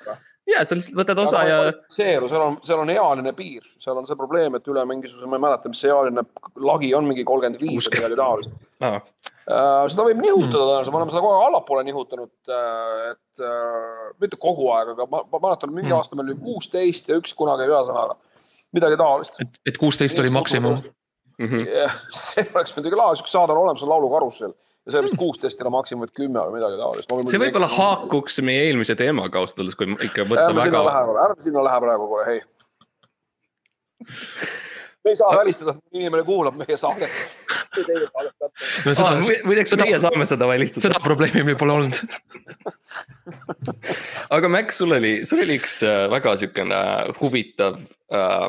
Ja sa lihtsalt võtad osa ja. seeru, seal on, seal on ealine piir, seal on see probleem, et üle mingisuguse, ma ei mäleta, mis see ealine lagi on, mingi kolmkümmend viis või midagi taolist. Uh, seda võib nihutada tõenäoliselt, me oleme seda kogu aeg allapoole nihutanud uh,, et uh, mitte kogu aeg, aga ma, ma mäletan, mingi Mm. aasta meil oli kuusteist ja üks kunagi ühesõnaga midagi taolist. et, kuusteist oli maksimum. mhm. see oleks muidugi lahe, siukene saade on olemas, on laulukarussell ja see vist kuusteist ei ole maksimum, et kümme või midagi taolist. see võib-olla. haakuks meie eelmise teemaga ausalt öeldes, kui ikka võtta ärme väga. ärme sinna lähe praegu, kuule, hei. me ei saa välistada, et inimene kuulab meie saadet. no seda, muideks seda- meie saame seda välistada. seda probleemi meil pole olnud. aga Max, sul oli, sul oli üks äh, väga siukene huvitav äh,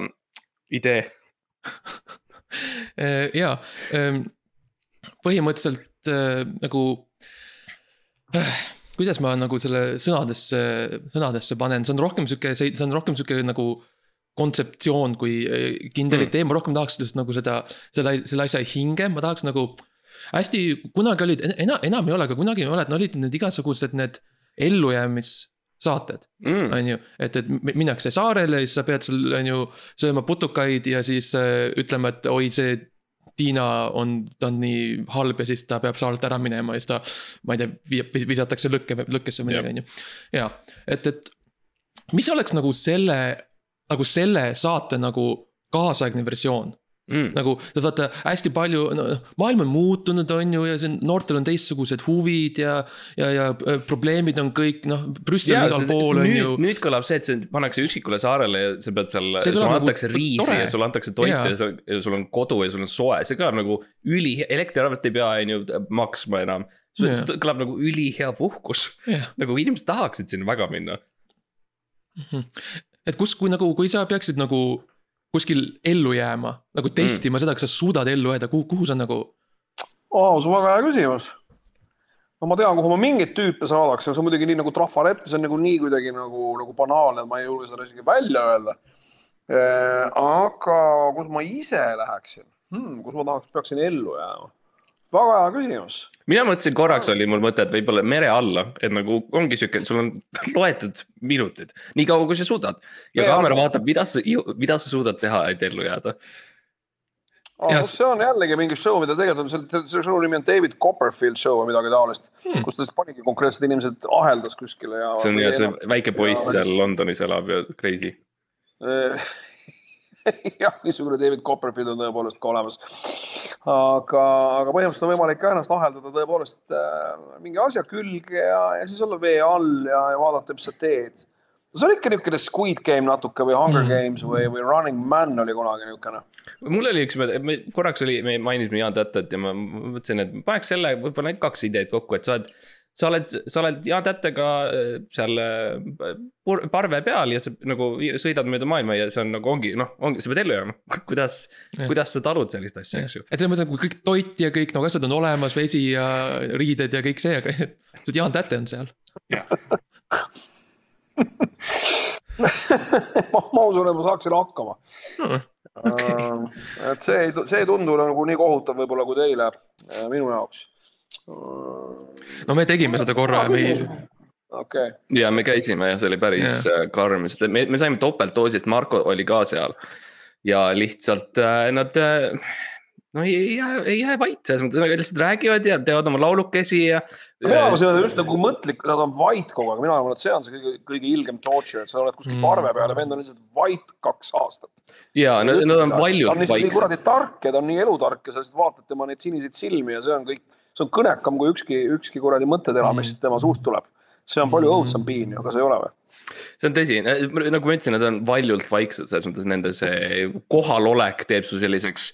idee. ja, põhimõtteliselt äh, nagu äh, kuidas ma nagu selle sõnadesse, sõnadesse panen, see on rohkem sihuke, see on rohkem sihuke nagu kontseptsioon kui äh, kindel Mm. idee, ma rohkem tahaks just nagu seda, selle, selle asja hinge, ma tahaks nagu. hästi, kunagi olid, enam, enam ei ole, aga kunagi et no olid need igasugused need ellujäämissaated Mm. on ju, et, et mi- minnakse saarele ja siis sa pead seal, on ju, sööma putukaid ja siis äh, ütlema, et oi, see Tiina on, ta on nii halb ja siis ta peab saarelt ära minema ja siis ta, ma ei tea, visatakse lõkke, lõkkesse või midagi, on ju. ja, et, et mis oleks nagu selle, nagu selle saate nagu kaasaegne versioon Mm. nagu vaata hästi palju no,, maailm on muutunud, on ju, ja see noortel on teistsugused huvid ja, ja, ja äh, probleemid on kõik noh, Brüssel on igal pool on nüüd, ju. nüüd kõlab see, et sind pannakse üksikule saarele ja sa pead seal, sulle nagu antakse riisi tore. ja sulle antakse toitu Jaa. ja, sa, ja sul on kodu ja sul on soe, see kõlab nagu üli, elektriarvet ei pea, on ju, maksma enam. see see kõlab nagu ülihea puhkus, jah, nagu inimesed tahaksid sinna väga minna. et kus, kui nagu, kui sa peaksid nagu kuskil ellu jääma, nagu testima mm. seda, kas sa suudad ellu jääda, kuhu, kuhu sa nagu. oo, see on väga hea küsimus. no ma tean, kuhu ma mingeid tüüpe saadaks, see on muidugi nii nagu trafarett, see on nagu nii kuidagi nagu, nagu banaalne, et ma ei julge seda isegi välja öelda. aga kus ma ise läheksin hmm,, kus ma tahaks, peaksin ellu jääma? Väga hea küsimus. mina mõtlesin korraks oli mul mõte, et võib-olla mere alla, et nagu ongi sihuke, sul on loetud minutid, nii kaua kui sa suudad. ja Mere kaamera alla. vaatab, mida sa, mida sa suudad teha, et ellu jääda. Ja Ah, see on jällegi mingi show, mida tegelikult on, selle selle show nimi on David Copperfield show või midagi taolist hmm., kus ta siis panigi konkreetsed inimesed aheldas kuskile ja. see on ja see väike poiss seal Londonis elab ja crazy. jah, niisugune David Copperfield on tõepoolest ka olemas. aga, aga põhimõtteliselt on võimalik ka ennast aheldada tõepoolest äh, mingi asja külge ja, ja siis olla vee all ja, ja vaadata, mis sa teed. see on ikka niisugune Squid Game natuke või Hunger Mm. Games või, või Running Man oli kunagi niisugune. mul oli üks, me korraks oli, me mainisime Jaan Tätet ja ma mõtlesin, et paneks selle, võib-olla kaks ideed kokku, et sa oled. Sa oled, sa oled Jaan Tättega äh, seal äh, parve peal ja sa nagu sõidad mööda maailma ja see on nagu ongi noh, ongi, sa pead ellu jääma. kuidas, Jah. kuidas sa talud sellist asja, eks ju. et selles mõttes, kui kõik toit ja kõik nagu asjad on olemas, vesi ja riided ja kõik see, aga see Jaan Täte on seal. ma, ma usun, et ma saaksin hakkama Hmm. et see ei, see ei tundu nagu nii kohutav võib-olla kui teile, minu jaoks. No me tegime seda korra ja me ei, okei, ja me käisime ja see oli päris yeah. karm, sest me, me saime topeltdoosi, sest Marko oli ka seal. ja lihtsalt äh, nad äh,, no ei, ei jää, ei jää vait, selles mõttes nad lihtsalt räägivad ja teevad oma laulukesi ja. mina arvan, see on just nagu mõtlik, nad on vait kogu aeg, mina arvan, et see on see kõige, kõige ilgem torture, et sa oled kuskil mm. parve peal ja vend on lihtsalt vait kaks aastat. ja nad, nad on valjult vaiksed. ta on nii kuradi tark ja ta on nii elutark ja sa lihtsalt vaatad tema neid siniseid silmi ja see on kõik, see on kõnekam kui ükski, ükski kuradi mõttetera, mis mm. tema suust tuleb. see on palju mm. õudsem piin ju, aga see ei ole või? see on tõsi, nagu ma ütlesin, nad on valjult vaiksed, selles mõttes nende see kohalolek teeb su selliseks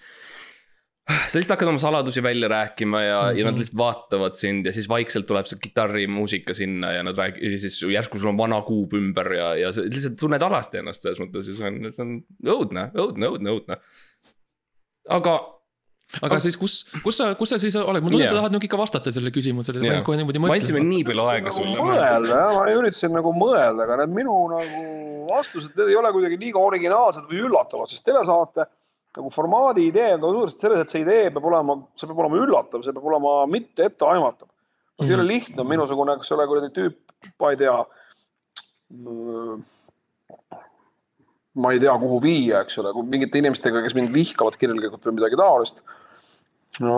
sa lihtsalt hakkad oma saladusi välja rääkima ja mm, -hmm. ja nad mhm. lihtsalt vaatavad sind ja siis vaikselt tuleb see kitarrimuusika sinna ja nad räägivad ja siis järsku sul on vana kuub ümber ja, ja sa lihtsalt tunned alasti ennast selles mõttes ja see on, see on õudne, õudne, õudne, õudne. aga. Aga siis kus, kus sa, kus sa siis oled, ma tunnen, sa tahad nagu ikka vastata sellele küsimusele, ma kohe niimoodi mõtlen. me andsime nii palju aega sulle. mõelda jah, ma üritasin nagu mõelda, aga need minu nagu vastused, need ei ole kuidagi liiga originaalsed või üllatavad, sest telesaate nagu formaadi idee on ka suuresti selles, et see idee peab olema, see peab olema üllatav, see peab olema mitte etteaimatav. noh ei ole mhm. lihtne minusugune, eks ole, kuradi tüüp, ma ei tea. Ma ei tea, kuhu viia, eks ole, mingite inimestega, kes mind vihkavad kirglikult või midagi taolist. no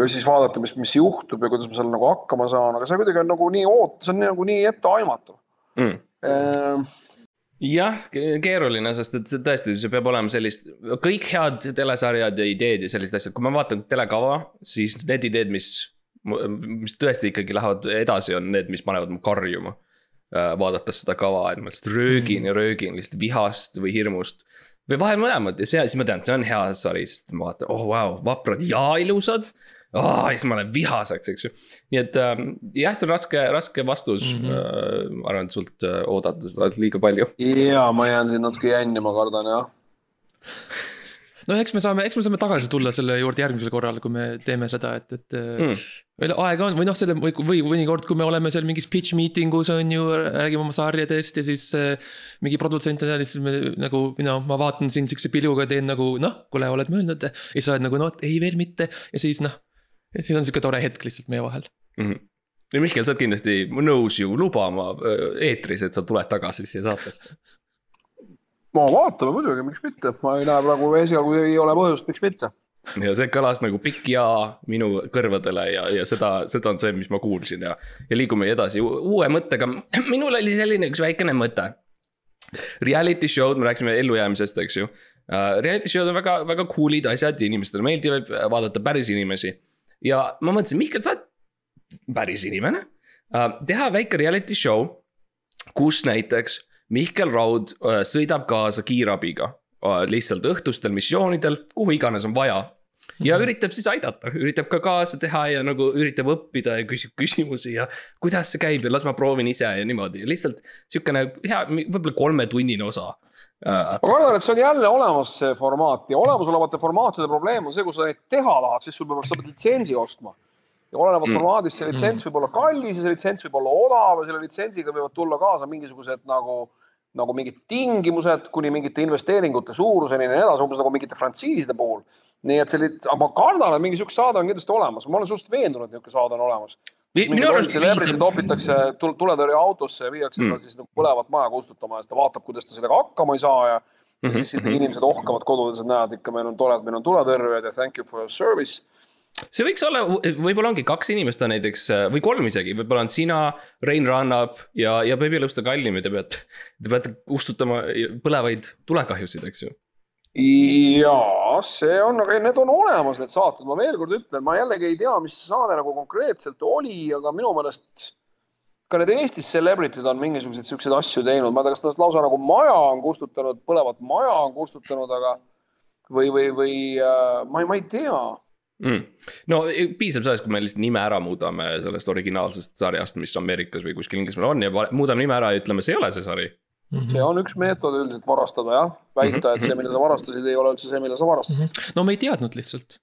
ja siis vaadata, mis, mis juhtub ja kuidas ma seal nagu hakkama saan, aga see kuidagi on nagu nii oot-, see on nagu nii etteaimatav mm. Ehm, jah, keeruline, sest et see tõesti, see peab olema sellist, kõik head telesarjad ja ideed ja sellised asjad, kui ma vaatan telekava, siis need ideed, mis, mis tõesti ikkagi lähevad edasi, on need, mis panevad mu karjuma. Äh, vaadates seda kava, et ma lihtsalt röögin mm. ja röögin lihtsalt vihast või hirmust. või vahel mõlemad ja see, siis ma tean, et see on hea sari, sest ma vaatan, oh vau wow,, vaprad ja ilusad oh,. ja siis ma lähen vihaseks, eks ju. nii et äh, jah, see on raske, raske vastus mm. -hmm. Äh, ma arvan, et sult äh, oodata seda liiga palju. ja ma jään siin natuke jänni, ma kardan jah no eks me saame, eks me saame tagasi tulla selle juurde järgmisel korral, kui me teeme seda, et, et mm. Meil aega on või noh, selle või, või mõnikord, kui me oleme seal mingis pitch meeting us on ju, räägime oma sarjadest ja siis äh, mingi produtsent on seal, siis me nagu, no ma vaatan sind siukse pilguga, teen nagu noh, kuule, oled mõelnud ja siis sa oled nagu noh, ei veel mitte ja siis noh siis on sihuke tore hetk lihtsalt meie vahel mm. -hmm. ja Mihkel, sa oled kindlasti nõus ju lubama eetris, et sa tuled tagasi siia saatesse. no vaatame muidugi, miks mitte, ma ei näe praegu esialgu ei ole põhjust, miks mitte ja see kõlas nagu pikk jaa minu kõrvadele ja, ja seda, seda on see, mis ma kuulsin ja, ja liigume edasi uue mõttega. minul oli selline üks väikene mõte. Reality show'd, me rääkisime ellujäämisest, eks ju uh,. Reality show'd on väga, väga cool'id asjad, inimestele meeldivad vaadata päris inimesi ja ma mõtlesin, Mihkel, sa oled päris inimene uh,. teha väike reality show, kus näiteks Mihkel Raud uh, sõidab kaasa kiirabiga lihtsalt õhtustel missioonidel, kuhu iganes on vaja ja üritab siis aidata, üritab ka kaasa teha ja nagu üritab õppida ja küsib küsimusi ja kuidas see käib ja las ma proovin ise ja niimoodi, lihtsalt sihukene hea, võib-olla kolmetunnine osa ma kardan, et see on jälle olemas, see formaat ja olemasolevate formaatide probleem on see, kui sa neid teha tahad, siis sul peab, sa pead litsentsi ostma. ja olenevalt mm. formaadist see litsents mm. võib olla kallis ja see litsents võib olla odav ja selle litsentsiga võivad tulla kaasa mingisugused nagu, nagu mingid tingimused kuni mingite investeeringute suuruseni ja nii edasi, umbes nagu mingite frantsiiside puhul. nii et see, ma kardan, et mingi sihuke saade on kindlasti olemas, ma olen suhteliselt veendunud, et niisugune saade on olemas celebrity topitakse tuletõrjeautosse ja viiakse mm. ta siis nagu põlevat maja kustutama ja siis ta vaatab, kuidas ta sellega hakkama ei saa ja mm -hmm. siis ikkagi mhm. inimesed ohkavad kodudes, et näed ikka, meil on tore, et meil on tuletõrjujad ja thank you for your service see võiks olla, võib-olla ongi kaks inimest on näiteks või kolm isegi, võib-olla on sina, Rein Rannap ja, ja Peebi Lõusta Kallim ja te peate, te peate kustutama põlevaid tulekahjusid, eks ju. Ja see on, aga need on olemas, need saated, ma veel kord ütlen, ma jällegi ei tea, mis saade nagu konkreetselt oli, aga minu meelest ka need Eestis celebrity'd on mingisuguseid siukseid asju teinud, ma ei tea, kas nad lausa nagu maja on kustutanud, põlevat maja on kustutanud, aga või, või, või äh, ma ei, ma ei tea mm.. no piisab sellest, kui me lihtsalt nime ära muudame sellest originaalsest sarjast, mis Ameerikas või kuskil Inglismaal on ja muudame nime ära ja ütleme, see ei ole see sari Mm -hmm. see on üks meetod üldiselt varastada jah, väita, et see, mille sa varastasid, ei ole üldse see, mille sa varastasid mm. -hmm. no me ei teadnud lihtsalt.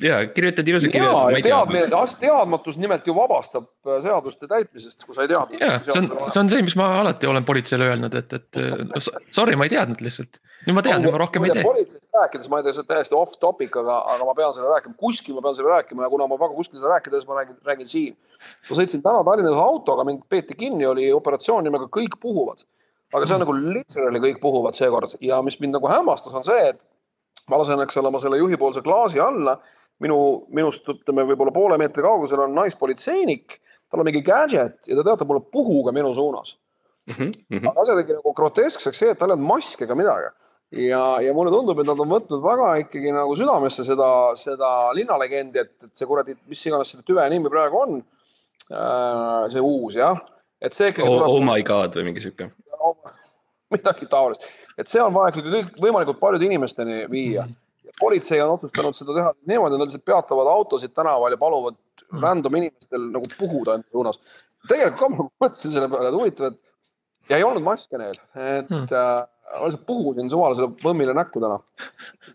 Ja kirjutad ilusa kirja. teadmine, teadmatus nimelt ju vabastab äh, seaduste täitmisest, kui sa ei teadnud. ja see on, see on see, mis ma alati olen politseile öelnud, et, et no, sorry, ma ei teadnud lihtsalt. nüüd ma tean, nüüd ma rohkem ei tee. politseist rääkides, ma ei tea, see on täiesti off topic, aga, aga ma pean selle rääkima, kuskil ma pean selle rääkima ja kuna ma väga kuskil seda rääkida, siis ma räägin, räägin siin. ma sõitsin täna Tallinnas autoga, mind peeti kinni, oli operatsioon nimega Kõik puhuvad aga see on nagu literally kõik puhuvad seekord ja mis mind nagu hämmastas, on see, et ma lasen, eks ole, oma selle juhipoolse klaasi alla. minu, minust ütleme, võib-olla poole meetri kaugusel on naispolitseinik, tal on mingi gadget ja ta teatab mulle puhuga minu suunas mm. -hmm. aga asja tegi nagu groteskseks see, et tal ei olnud maski ega midagi ja, ja mulle tundub, et nad on võtnud väga ikkagi nagu südamesse seda, seda linnalegendi, et, et see kuradi, mis iganes selle tüve nimi praegu on äh,. see uus jah, et see ikkagi oh, tuleb. Oh my god või mingi sihuke. midagi taolist, et see on vaja ikkagi kõik võimalikult paljude inimesteni viia. politsei on otsustanud seda teha niimoodi, nad lihtsalt peatavad autosid tänaval ja paluvad mm. random inimestel nagu puhuda enda suunas. tegelikult ka ma mõtlesin selle peale, et huvitav, et ja ei olnud maske neil, et hmm. äh, ma lihtsalt puhusin suvalisele põmmile näkku täna.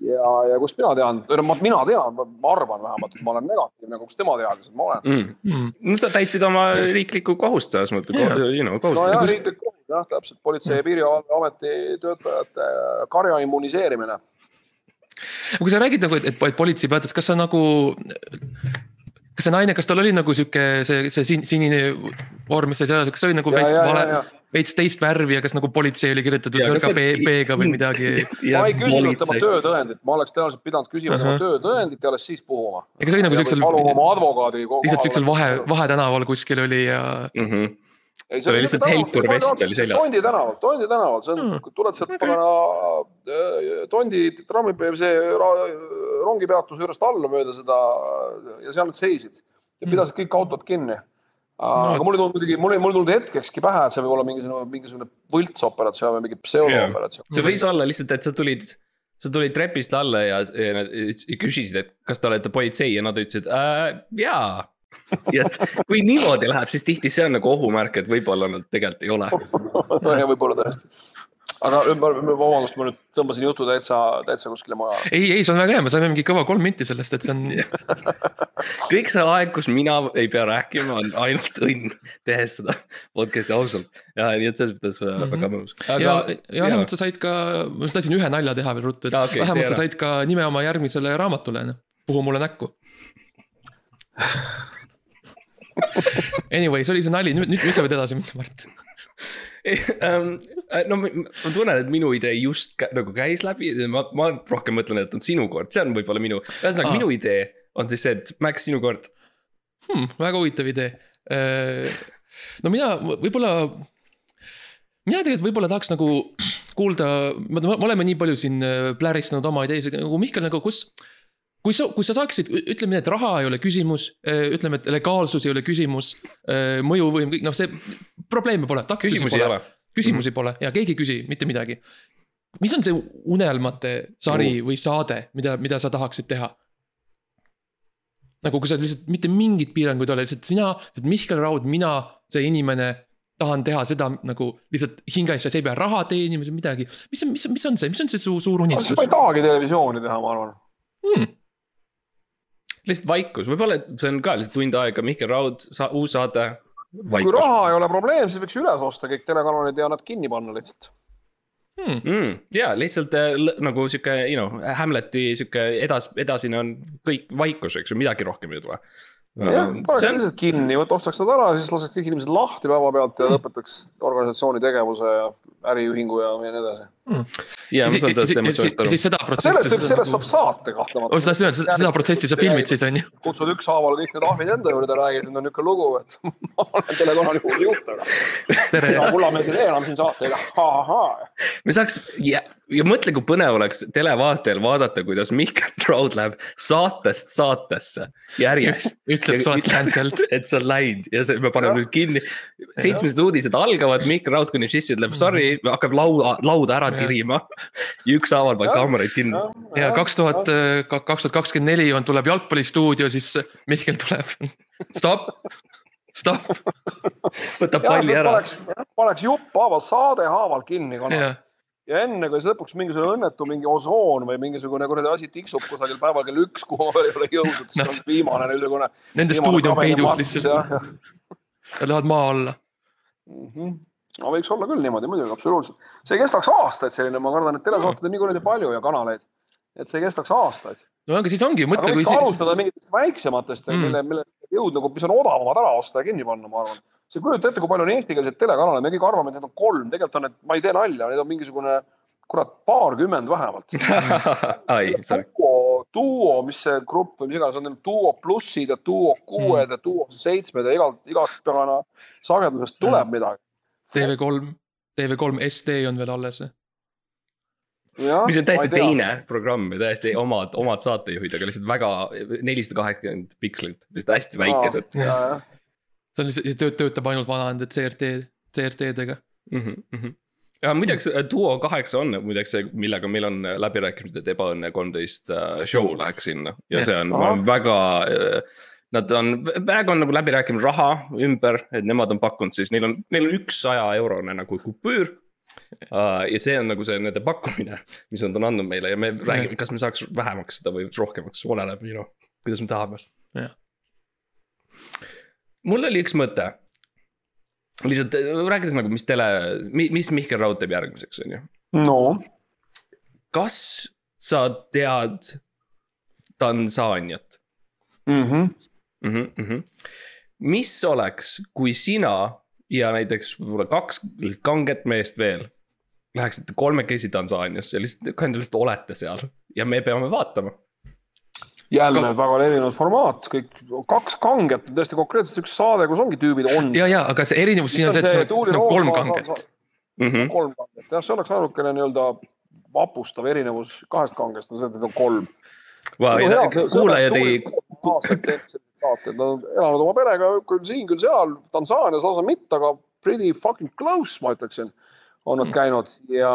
ja, ja kust mina tean, mina tean, ma arvan vähemalt, et ma olen negatiivne, aga kust tema teadis, et ma olen mm.? Mm. no sa täitsid oma riiklikku kohust selles mõttes you know, kohust. nojah, riiklik kohus jah, täpselt, Politsei- ja Piirivalveameti töötajate karja immuniseerimine. kui sa räägid nagu, et, et politsei peatas, kas sa nagu kas see naine, kas tal oli nagu sihuke see, see sinine vorm, mis sai seal, kas see oli nagu veits vale, veits teist värvi ja kas nagu politsei oli kirjutatud nõrga B-ga või midagi? ma ei küsinud tema töötõendit, ma oleks tõenäoliselt pidanud küsima uh -huh. tema töötõendit ja alles siis puhuma. ega see oli nagu siuksel. paluma oma advokaadi. lihtsalt siuksel vahe, vahetänaval kuskil oli ja mm. -hmm see oli lihtsalt helkur vest oli seljas. Tondi tänaval, Tondi tänaval, see on mm., kui tuled sealt pagana äh, Tondi trammi, see rongipeatuse juurest alla mööda seda ja seal nad seisid ja hmm. pidasid kõik autod kinni. aga no, mul ei tulnud muidugi, mul ei, mul ei tulnud hetkekski pähe, et see võib olla mingisugune, mingisugune võltsoperatsioon või mingi pseudooperatsioon. see võis olla lihtsalt, et sa tulid, sa tulid trepist alla ja, ja nad küsisid, et kas te olete politsei ja nad ütlesid äh, jaa ja et kui niimoodi läheb, siis tihti see on nagu ohumärk, et võib-olla nad tegelikult ei ole. nojah, võib-olla tõesti. aga vabandust, ma nüüd tõmbasin jutu täitsa, täitsa kuskile mujale. ei, ei, see on väga hea, me saime mingi kõva kolm minti sellest, et see on kõik see aeg, kus mina ei pea rääkima, on ainult õnn tehes seda podcast'i ausalt. ja nii et selles mõttes mm -hmm. väga mõnus. ja, ja vähemalt sa said ka, ma tahtsin ühe nalja teha veel ruttu, et ja, okay, vähemalt sa said ka nime oma järgmisele raamatule, noh. puhu mulle näkku Anyway, see oli see nali, nüüd, nüüd, nüüd sa võid edasi minna, Mart. Um, no ma, tunnen, et minu idee just nagu käis läbi, ma, ma rohkem mõtlen, et on sinu kord, see on võib-olla minu, ühesõnaga minu idee on siis see, et Max, sinu kord. Hmm,. väga huvitav idee. Äh, no mina võib-olla, mina tegelikult võib-olla tahaks nagu kuulda, me oleme nii palju siin äh, pläristanud oma ideesid, nagu Mihkel nagu, kus kui sa, kui sa saaksid, ütleme nii, et raha ei ole küsimus, äh, ütleme, et legaalsus ei ole küsimus, äh, mõjuvõim, kõik noh, see probleeme pole, takistusi pole. küsimusi mm -hmm. pole ja keegi ei küsi mitte midagi. mis on see unelmate sari mm. või saade, mida, mida sa tahaksid teha? nagu kui sa lihtsalt mitte mingeid piiranguid ei ole, lihtsalt sina, Mihkel Raud, mina, see inimene tahan teha seda nagu lihtsalt hinges ja see ei pea raha teenima, midagi. mis on, mis on, mis on see, mis on see su suur unistus? ma ei tahagi televisiooni teha, ma arvan hmm lihtsalt vaikus, võib-olla see on ka lihtsalt tund aega, Mihkel Raud, uus saade. kui raha ei ole probleem, siis võiks üles osta kõik telekanalid ja nad kinni panna lihtsalt. Hmm.. Mm, ja lihtsalt äh, nagu sihuke, you know, Hamleti sihuke edas, edasine on kõik vaikus, eks ju, midagi rohkem ei tule. Jah, paneks on... lihtsalt kinni, vot ostaks nad ära, siis laseks kõik inimesed lahti päevapealt ja mm. lõpetaks organisatsiooni tegevuse ja äriühingu ja, ja nii edasi. Ja ma saan sellest emotsioonist aru. siis seda protsessi. sellest, sellest saab saate kahtlemata. oh, seda, seda, seda protsessi sa filmid siis on ju. kutsud ükshaaval kõik need ahvid enda juurde, räägid, nüüd on niisugune lugu, et ma olen telekanali uus juht, aga. ja Kullamäe ei tee enam siin saateid, ahaa. me saaks ja, ja mõtle, kui põnev oleks televaatajal vaadata, kuidas Mihkel Raud läheb saatest saatesse järjest. ütleb, sa oled cancelled. et sa oled läinud ja see, me paneme nüüd kinni. seitsmesed uudised algavad, Mihkel Raud kõnnib sisse, ütleb sorry, hakkab lauda, lauda ära tirima. ja ükshaaval paneb kaameraid kinni. ja kaks tuhat, kaks tuhat kakskümmend neli on, tuleb jalgpallistuudio, siis Mihkel tuleb. stopp, stopp. võtab palli ära. paneks jupp haaval, saade haaval kinni kanal ja enne, kui lõpuks mingisugune õnnetu mingi osoon või mingisugune kuradi asi tiksub kusagil päeval kell üks, kuhu ma veel ei ole jõudnud, siis on viimane niisugune. Nende stuudio on peidus lihtsalt. Nad lähevad maa alla mm. -hmm. No võiks olla küll niimoodi muidugi, absoluutselt. see kestaks aastaid selline, ma kardan, et telesaateid on nii kuradi palju ja kanaleid, et see kestaks aastaid. no aga siis ongi, mõtle. võiks alustada mingitest väiksematest mm., mille, mille jõud nagu, mis on odavamad ära osta ja kinni panna, ma arvan sa kujuta ette, kui palju on eestikeelseid telekanaleid, me kõik arvame, et need on kolm, tegelikult on need, ma ei tee nalja, need on mingisugune kurat paarkümmend vähemalt. ai, sorry. duo, duo, mis see grupp või mis iganes on, duo plussid ja duo kuued ja duo seitsmed ja igalt, igast sagedusest tuleb midagi. TV3, TV3 SD on veel alles. mis on täiesti teine programm ja täiesti omad, omad saatejuhid, aga lihtsalt väga nelisada kaheksakümmend pikslit, lihtsalt hästi väikesed ta on lihtsalt, tööt-, töötab ainult vanade CRT, CRT-dega. mm. -hmm. ja muideks Duo kaheksa on muideks see, millega meil on läbirääkimised, et Ebaõnne kolmteist äh, show läheks sinna ja Jah. see on, ma olen väga. Nad on, praegu on nagu läbirääkimised raha ümber, et nemad on pakkunud siis, neil on, neil on üks saja eurone nagu kupüür. ja see on nagu see nende pakkumine, mis nad on andnud meile ja me räägime, kas me saaks vähemaks seda või rohkemaks, oleneb, you know, kuidas me tahame mul oli üks mõte. lihtsalt äh, rääkides nagu, mis tele, mis Mihkel Raud teeb järgmiseks, on ju no kas sa tead Tansaaniat mm. -hmm. mm? -hmm, mm -hmm. mis oleks, kui sina ja näiteks võib-olla kaks lihtsalt kanget meest veel läheksite kolmekesi Tansaaniasse ja lihtsalt, lihtsalt olete seal ja me peame vaatama. jälle Ka- väga levinud formaat, kõik kaks kanget täiesti konkreetselt üks saade, kus ongi tüübid on. ja, ja, aga see erinevus siin on see, et siin on kolm kanget. Mm -hmm. kolm kanget, jah, see oleks ainukene nii-öelda vapustav erinevus kahest kangest on see, et neid on kolm. Kuulajad ei, aastaid teinud selliseid saateid, nad on elanud oma perega küll siin, küll seal, Tansaanias lausa mitte, aga pretty fucking close, ma ütleksin. on nad käinud ja,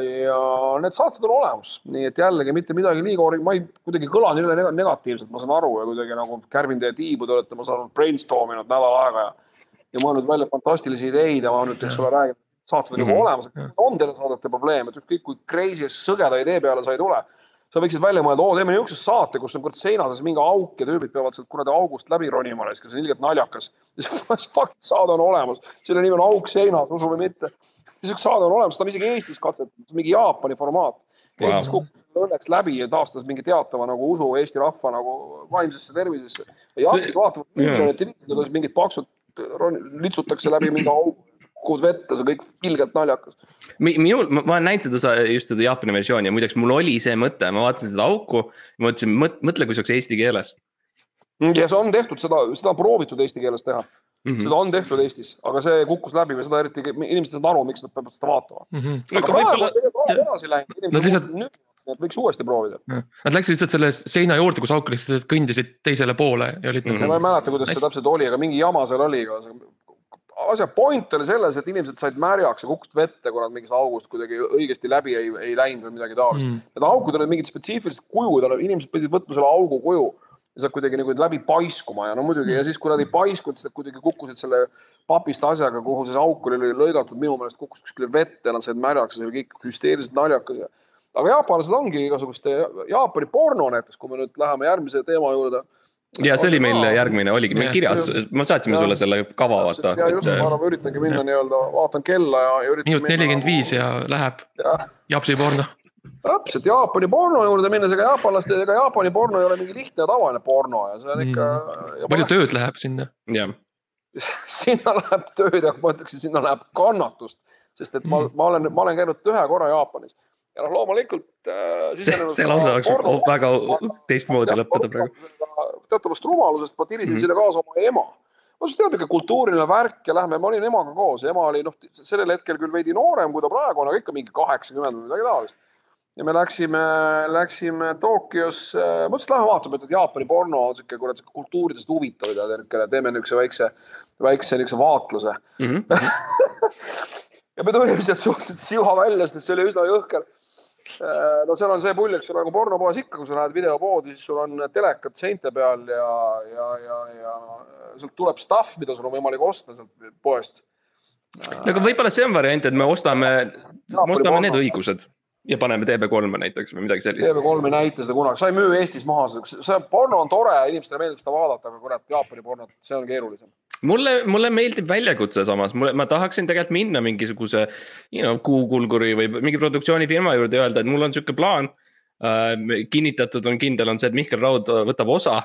ja need saated on olemas, nii et jällegi mitte midagi liiga, ma ei kuidagi kõlan üle neg- negatiivselt, ma saan aru ja kuidagi nagu Kärvin teie tiibu, te olete, ma saan aru, brainstorm inud nädal aega ja. ja mõelnud välja fantastilisi ideid ja ma nüüd, eks ole, räägin, saated on juba Mhm. olemas, on teil saadete probleem, et ükskõik kui crazy sõgeda idee peale sa ei tule sa võiksid välja mõelda, oo, teeme niisuguse saate, kus on kurat seina sees mingi auk ja tüübid peavad sealt kuradi august läbi ronima, see on ilgelt naljakas. Fuck, saade on olemas, selle nimi on Auk seinas, usu või mitte. niisugune saade on olemas, seda on isegi Eestis katsetatud, mingi Jaapani formaat. Eestis kukkus õnneks läbi ja taastas mingi teatava nagu usu Eesti rahva nagu vaimsesse tervisesse. ja hakkasid vaatama kuidas mingid paksud litsutakse läbi mingi augu, kuhu vette, see on kõik ilgelt naljakas. minul, ma olen näinud seda just seda Jaapani versiooni ja muideks mul oli see mõte, ma vaatasin seda auku. mõtlesin, mõtle, kui see oleks eesti keeles ja see on tehtud, seda, seda on proovitud eesti keeles teha mm. -hmm. seda on tehtud Eestis, aga see kukkus läbi või seda eriti, inimesed ei saanud aru, miks nad peavad seda vaatama. Mhm. aga aga praegu on, tegelikult edasi läinud, Nad inimesed lihtsalt- lihtsalt..., et võiks uuesti proovida Nad läksid lihtsalt selle seina juurde, kus auk lihtsalt kõndisid teisele poole ja olid Mhm. mm. -hmm. nagu ma ei mäleta, kuidas see Hästi. täpselt oli, aga mingi jama seal oli ka. Asja point oli selles, et inimesed said märjaks ja kukkusid vette, kui nad mingist august kuidagi õigesti läbi ei, ei läinud või midagi taolist Mm. mm.. Need augud olid mingid spetsiifilised kujud, inimesed pidid võtma selle augu kuju ja sealt kuidagi nagu läbi paiskuma ja no muidugi ja siis, kui nad ei paiskunud, siis nad kuidagi kukkusid selle papist asjaga, kuhu see auk oli lõigatud, minu meelest kukkus kuskile vette ja nad said märjaks ja see oli kõik hüsteeriliselt naljakas ja aga jaapanlased ongi igasuguste, Jaapani porno näiteks, kui me nüüd läheme järgmise teema juurde. Ja see oli meil järgmine, oligi meil kirjas, me saatsime sulle selle kava, vaata. ja just, ma arvan, üritangi minna nii-öelda, vaatan kella ja, ja üritan. minut nelikümmend viis ja läheb Jah. japsi porno. täpselt Jaapani porno juurde minnes, ega jaapanlaste, ega Jaapani porno ei ole mingi lihtne ja tavaline porno ja see on ikka mm.. palju tööd läheb sinna. jah, sinna läheb tööd ja ma ütleksin, sinna läheb kannatust, sest et ma, ma olen, ma olen käinud ühe korra Jaapanis ja noh, loomulikult äh,. see, see lause oleks väga teistmoodi lõppeda praegu. teatavast rumalusest ma tirisin mm. -hmm. sinna kaasa oma ema. ma ütlesin, tead, ikka kultuuriline värk ja lähme, ma olin emaga koos, ema oli noh, sellel hetkel küll veidi noorem, kui ta praegu on, aga ikka mingi kaheksakümmend või midagi taolist. ja me läksime, läksime Tokyosse, ma ütlesin, lähme vaatame, et Jaapani porno on sihuke kurat sihuke kultuuridest huvitav ja niisugune, teeme niisuguse väikse, väikse niisuguse vaatluse. Mhm. ja me tulime sealt suhteliselt siva välja, sest see oli üsna jõhker. No seal on see pull, eks ole, nagu pornopoes ikka, kui sa lähed videopoodi, siis sul on telekad seinte peal ja, ja, ja, ja sealt tuleb stuff, mida sul on võimalik osta sealt poest. no aga võib-olla see on variant, et me ostame, me ostame need õigused ja paneme TV3-e näiteks või midagi sellist. TV3 ei näita seda kunagi, sa ei müü Eestis maha see porno on tore, inimestele meeldib seda vaadata, aga kurat, Jaapani pornot, see on keerulisem. mulle, mulle meeldib väljakutse samas, mulle, ma tahaksin tegelikult minna mingisuguse, you know, Kuukulguri või mingi produktsioonifirma juurde ja öelda, et mul on sihuke plaan äh,. kinnitatud on kindel, on see, et Mihkel Raud võtab osa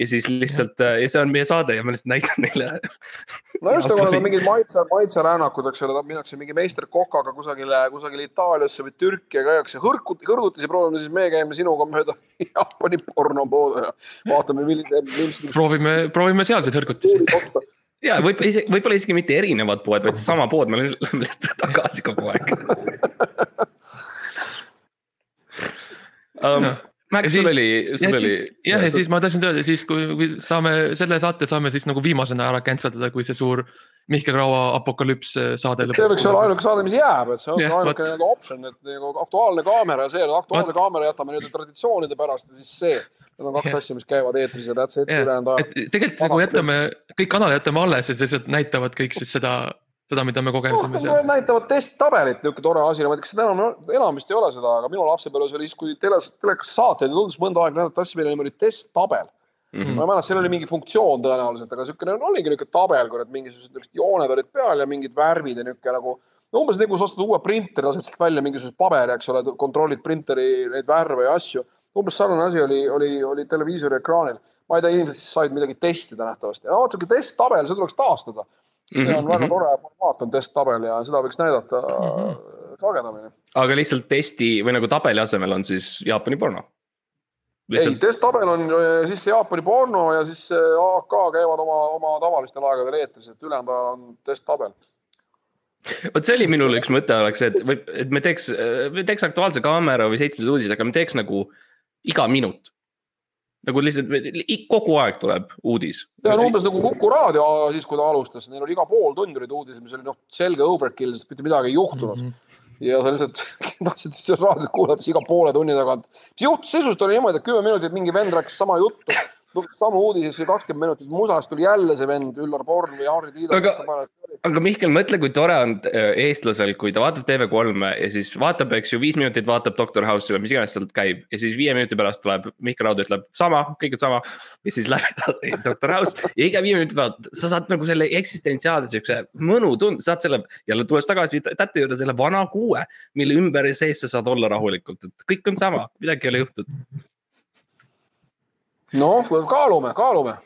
ja siis lihtsalt ja see on meie saade ja ma lihtsalt näitan neile. no just nagu need on mingid maitse, maitserännakud, eks ole, minnakse mingi meister kokaga kusagile, kusagile Itaaliasse või Türki ja käiakse hõrkut-, hõrgutisi proovima, siis meie käime sinuga mööda Jaapani pornopoode ja vaatame, milline, milline. proovime, proovime sealseid hõrgutisi. Ja võib võib-olla isegi mitte erinevad poed, vaid seesama pood, me läheme lihtsalt tagasi kogu aeg. Um, Max, sul oli, sul oli. jah, ja siis ma tahtsin öelda, siis kui, kui saame selle saate saame siis nagu viimasena ära cancel dada, kui see suur Mihkel Raua apokalüps äh, saade lõpeb. see võiks olla ainuke saade, mis jääb, et see on ainuke nagu optsioon, et nagu Aktuaalne kaamera ja see, Aktuaalse kaamera jätame nüüd traditsioonide pärast ja siis see. Need on kaks asja, mis käivad eetris ja that's it, ülejäänud ajal. tegelikult nagu jätame, kõik kanalid jätame alles ja lihtsalt näitavad kõik siis seda seda, mida me kogesime no, seal. näitavad testtabelit, niisugune tore asi, ma ei tea, kas seda enam, enam vist ei ole seda, aga minu lapsepõlves oli siis, kui teles, telekas saateid tundus mõnda aega näidati asju, mille nimi oli testtabel mm. -hmm. ma ei mäleta, seal oli mingi funktsioon tõenäoliselt, aga niisugune oligi niisugune tabel, kurat, mingisugused niisugused jooned olid peal ja mingid värvid ja niisugune nagu no umbes nagu sa ostad uue printeri, lased sealt välja mingisuguse paberi, eks ole, kontrollid printeri neid värve ja asju. umbes sarnane asi oli, oli, oli televiisori ekraanil. ma ei tea, inimesed siis said midagi testida nähtavasti. vaata, niisugune testtabel, see tuleks taastada see on mm -hmm. väga mhm. tore formaat, on testtabel ja seda võiks näidata mm -hmm. sagedamini. aga lihtsalt testi või nagu tabeli asemel on siis Jaapani porno? Lihtsalt... ei, testtabel on äh, siis Jaapani porno ja siis äh, AK käivad oma, oma tavalistel aegadel eetris, et ülejäänud ajal on testtabel vot see oli minul üks mõte oleks, et, et me teeks, me teeks Aktuaalse Kaamera või Seitsmes uudis, aga me teeks nagu iga minut nagu lihtsalt kogu aeg tuleb uudis. ja no umbes nagu Kuku raadio siis, kui ta alustas, neil oli iga pool tundi olid uudised, mis oli noh, selge overkill, sest mitte midagi ei juhtunud mm. -hmm ja sa lihtsalt tahtsid seda raadiot kuulata iga poole tunni tagant. mis juhtus, sisust oli niimoodi, et kümme minutit mingi vend rääkis sama juttu samu uudises või kakskümmend minutit musast tuli jälle see vend Üllar Born või Harri Tiidor. aga, aga Mihkel, mõtle, kui tore on äh, eestlasel, kui ta vaatab TV3-e ja siis vaatab, eks ju, viis minutit vaatab Doctor House'i või mis iganes sealt käib. ja siis viie minuti pärast tuleb Mihkel Raud ütleb sama, kõik on sama. ja siis läheb edasi Doctor House ja iga viie minuti pealt sa saad nagu selle eksistentsiaalse siukse mõnu tunde, saad selle jälle tulles tagasi tätte juurde selle vana kuue, mille ümber sees sa saad olla rahulikult, et kõik on sama, midagi ei ole juhtunud noh, kaalume, kaalume.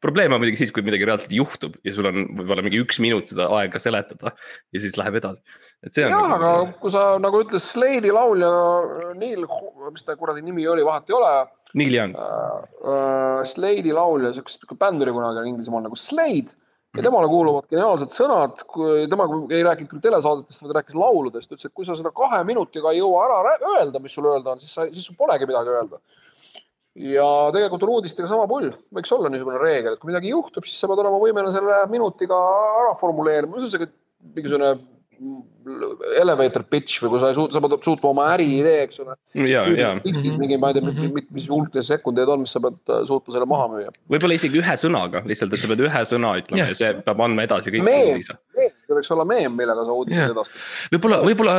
probleem on muidugi siis, kui midagi reaalselt juhtub ja sul on võib-olla mingi üks minut seda aega seletada ja siis läheb edasi. jah, nagu aga kui sa nagu ütles, Slade'i laulja Neil, mis ta kuradi nimi oli, vahet ei ole. Neil Young uh,. Slade'i laulja, siukest bänd oli kunagi Inglismaal nagu Slade ja temale kuuluvad geniaalsed sõnad, tema ei rääkinud küll telesaadetest, vaid rääkis lauludest, ütles, et kui sa seda kahe minutiga ei jõua ära öelda, mis sul öelda on, siis sa, siis sul polegi midagi öelda ja tegelikult on uudistega sama pull, võiks olla niisugune reegel, et kui midagi juhtub, siis sa pead olema võimeline selle minutiga ära formuleerima, see on siuke mingisugune elevator pitch või kui sa ei suuda, sa pead suutma oma äriidee, eks ole. mingi, ma ei tea, mis, mis hulk sekundeid on, mis sa pead äh, suutma selle maha müüa. võib-olla isegi ühe sõnaga, lihtsalt, et sa pead ühe sõna ütlema ja, ja see peab andma edasi kõik. meem, see võiks olla meem, millega sa uudiseid edastad. võib-olla, võib-olla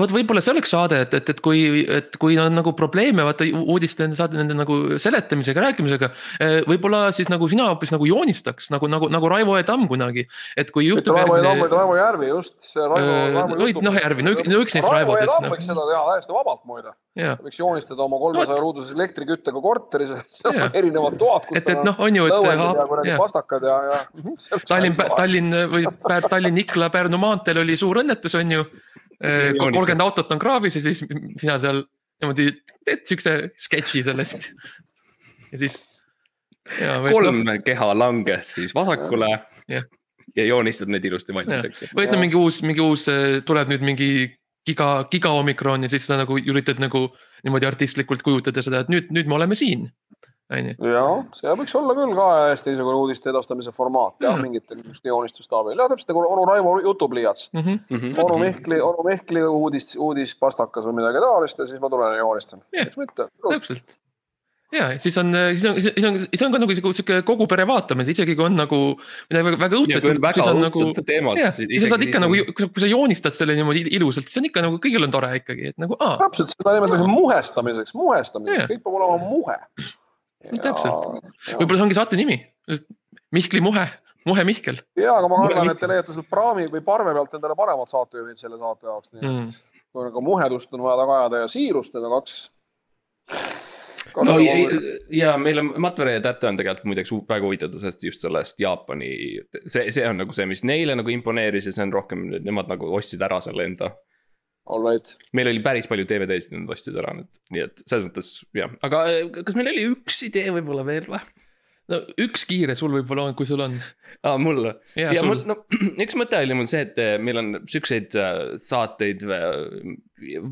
vot võib-olla see oleks saade, et, et, et kui, et kui on nagu probleeme vaata uudiste saade nende nagu seletamisega, rääkimisega. Eh, võib-olla siis nagu sina hoopis nagu joonistaks nagu, nagu, nagu Raivo E Tamm kunagi, et kui juhtub. Raivo E Tamm, Raivo Järvi just. noh, Järvi, no üks, no üks neist Raivo E Tamm võiks seda teha täiesti vabalt muide. võiks joonistada oma kolmesaja ruuduses elektriküttega korteris, erinevad toad. et, et noh, on ju, et. pastakad ja, ja. Tallinn, Tallinn või Tallinn-Ikla Pärnu maanteel oli suur õnnetus, on ju kolmkümmend autot on kraavis ja siis sina seal niimoodi teed siukse sketši sellest. ja siis. kolm no, keha langes siis vasakule ja, ja joonistad need ilusti valmis, eks ju. või no mingi uus, mingi uus, äh, tuleb nüüd mingi giga, giga omikron ja siis sa nagu üritad nagu niimoodi artistlikult kujutada seda, et nüüd, nüüd me oleme siin on ju. jah, see võiks olla küll ka hästi niisugune uudiste edastamise formaat jah mm., mingitel niisugustel joonistustaabil, jah, täpselt nagu onu Raivo jutupliiats mm. -hmm. onu Mihkli, onu Mihkli uudis, uudispastakas või midagi taolist ja siis ma tulen ja joonistan yeah.. miks mitte, täpselt ja siis on, siis on, siis on, siis on ka nagu sihuke kogu pere vaatamine, isegi kui on nagu midagi väga, väga õudset. väga õudsed nagu, teemad. sa saad ikka nagu, kui sa joonistad selle niimoodi ilusalt, siis on ikka nagu kõigil on tore ikkagi, et nagu aa. täpselt, seda nimetatakse muhestamiseks, muhestamiseks, kõik peab olema muhe no täpselt, võib-olla see ongi saate nimi, Mihkli Muhe, Muhe Mihkel. ja, aga ma kardan, et te leiate sealt praami või parve pealt endale paremad saatejuhid selle saate jaoks, nii et mm. kui nagu muhedust on vaja taga ajada ja siirust, need on kaks, no ja, ja meil on, Matvere ja Täte on tegelikult muideks väga huvitatud sellest just sellest Jaapani. see, see on nagu see, mis neile nagu imponeeris ja see on rohkem, nemad nagu ostsid ära selle enda. Right. meil oli päris palju DVD-sid, nad ostsid ära nüüd, nii et selles mõttes jah, aga kas meil oli üks idee võib-olla veel või? no üks kiire sul võib-olla on, kui sul on. aa, mul või? ja, ja sul... mul, no üks mõte oli mul see, et eh, meil on siukseid eh, saateid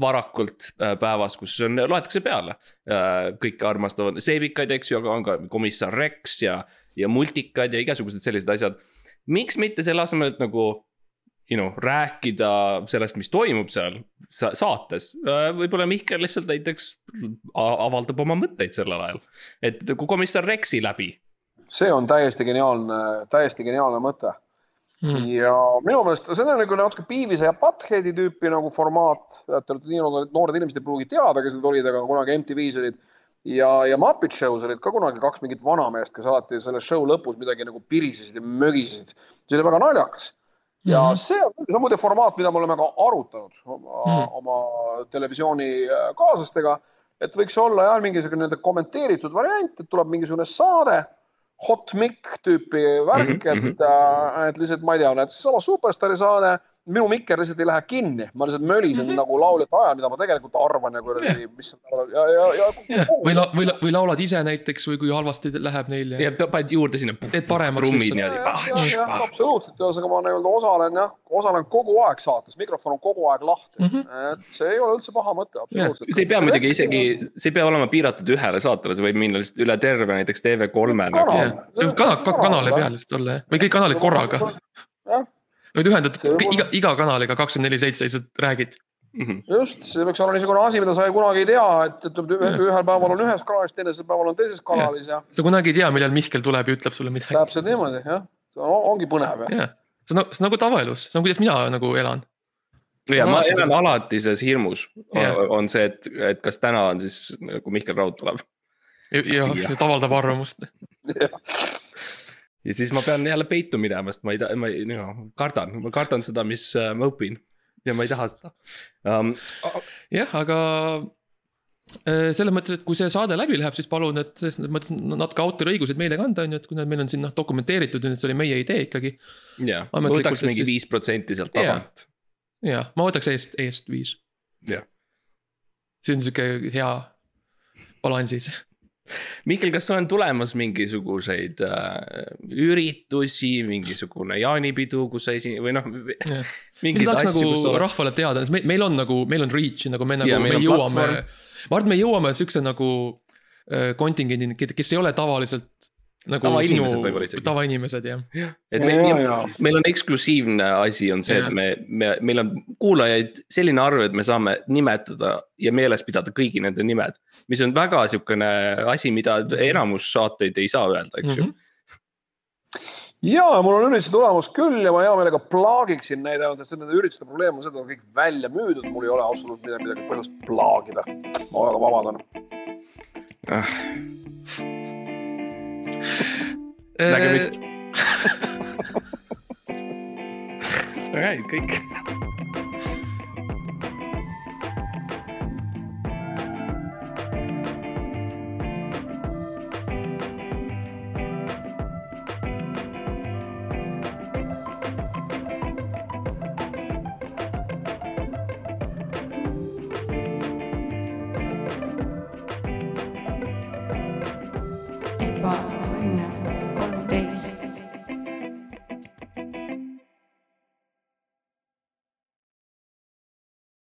varakult päevas, kus on, loetakse peale. kõik armastavad seebikaid, eks ju, aga on ka komissar Rex ja, ja multikad ja igasugused sellised asjad. miks mitte selle asemel, et nagu you know, rääkida sellest, mis toimub seal saates. võib-olla Mihkel lihtsalt näiteks avaldab oma mõtteid sellel ajal. et kui komissar Rexi läbi see on täiesti geniaalne, täiesti geniaalne mõte mm.. ja minu meelest see on nagu natuke Beavis'e ja Buttheadi tüüpi nagu formaat. Olete nii noored, noored inimesed ei pruugi teada, kes need olid, aga kunagi MTV-s olid. ja, ja Muppet Show's olid ka kunagi kaks mingit vanameest, kes alati selle show lõpus midagi nagu pirisesid ja mögisesid. see oli väga naljakas. Ja mm -hmm. see on, see on muide formaat, mida me oleme ka arutanud oma mm, -hmm. oma televisioonikaaslastega. et võiks olla jah, mingisugune kommenteeritud variant, et tuleb mingisugune saade hot mic tüüpi värk mm, -hmm. et, äh, et lihtsalt ma ei tea, näed, sama Superstaari saade minu mikker lihtsalt ei lähe kinni, ma lihtsalt mölisen mm -hmm. nagu lauljate ajal, mida ma tegelikult arvan ja kuradi yeah., mis on ja, ja, ja yeah.. või la-, või, või laulad ise näiteks või kui halvasti läheb neil ja. ja paned juurde sinna. teed paremaks lihtsalt. absoluutselt, ühesõnaga ma nii-öelda osalen jah, osalen kogu aeg saates, mikrofon on kogu aeg lahti mm. -hmm. et see ei ole üldse paha mõte, absoluutselt. see ei pea muidugi isegi, see ei pea olema piiratud ühele saatele, see võib minna lihtsalt üle terve näiteks TV3-e. kanal, kanal, kanali peal lihtsalt olla jah, või kõik kanalid korraga. jah võid ühendada iga, iga kanaliga kakskümmend neli seitse lihtsalt räägid mm. -hmm. just, see võiks olla niisugune asi, mida sa ei kunagi ei tea, et, et ühel päeval on ühes kanalis, teisel päeval on teises kanalis ja, ja.. sa kunagi ei tea, millal Mihkel tuleb ja ütleb sulle midagi. täpselt niimoodi jah, ongi põnev jah. see on, see on nagu tavaelus, see on, kuidas mina nagu elan. ja ma elan alati selles hirmus, on see, et, et kas täna on siis nagu Mihkel Raud tuleb. jah ja., ta avaldab arvamust ja siis ma pean jälle peitu minema, sest ma ei taha, ma ei, no kardan, ma kardan seda, mis äh, ma õpin ja ma ei taha seda um,. jah, aga äh, selles mõttes, et kui see saade läbi läheb, siis palun, et selles mõttes natuke autoriõigused meile ka anda, on ju, et kuna meil on siin noh dokumenteeritud, et see oli meie idee ikkagi. jah, võtaks mingi viis protsenti sealt tagant. jah, ma võtaks eest, eest viis. jah. see on sihuke hea balansis Mihkel, kas on tulemas mingisuguseid äh, üritusi, mingisugune jaanipidu, kus sa esi- või noh. mis tahaks nagu sa... rahvale teada, sest meil, meil on nagu, meil on reach'i nagu me nagu, me jõuame. ma arvan, et me jõuame siukse nagu äh, kontingendini, kes ei ole tavaliselt nagu tavainimesed võib-olla isegi. tavainimesed jah ja.. et me, ja, ja. meil on eksklusiivne asi on see, et me, me, meil on kuulajaid selline arv, et me saame nimetada ja meeles pidada kõigi nende nimed. mis on väga sihukene asi, mida enamus saateid ei saa öelda, eks mm -hmm. ju mhm. ja mul on üritusi tulemas küll ja ma hea meelega plaagiksin neid, sest nende ürituste probleem on see, et nad on kõik välja müüdud, mul ei ole absoluutselt midagi, midagi põhjust plaagida. ma väga vabandan ah nägemist Alright, kõik.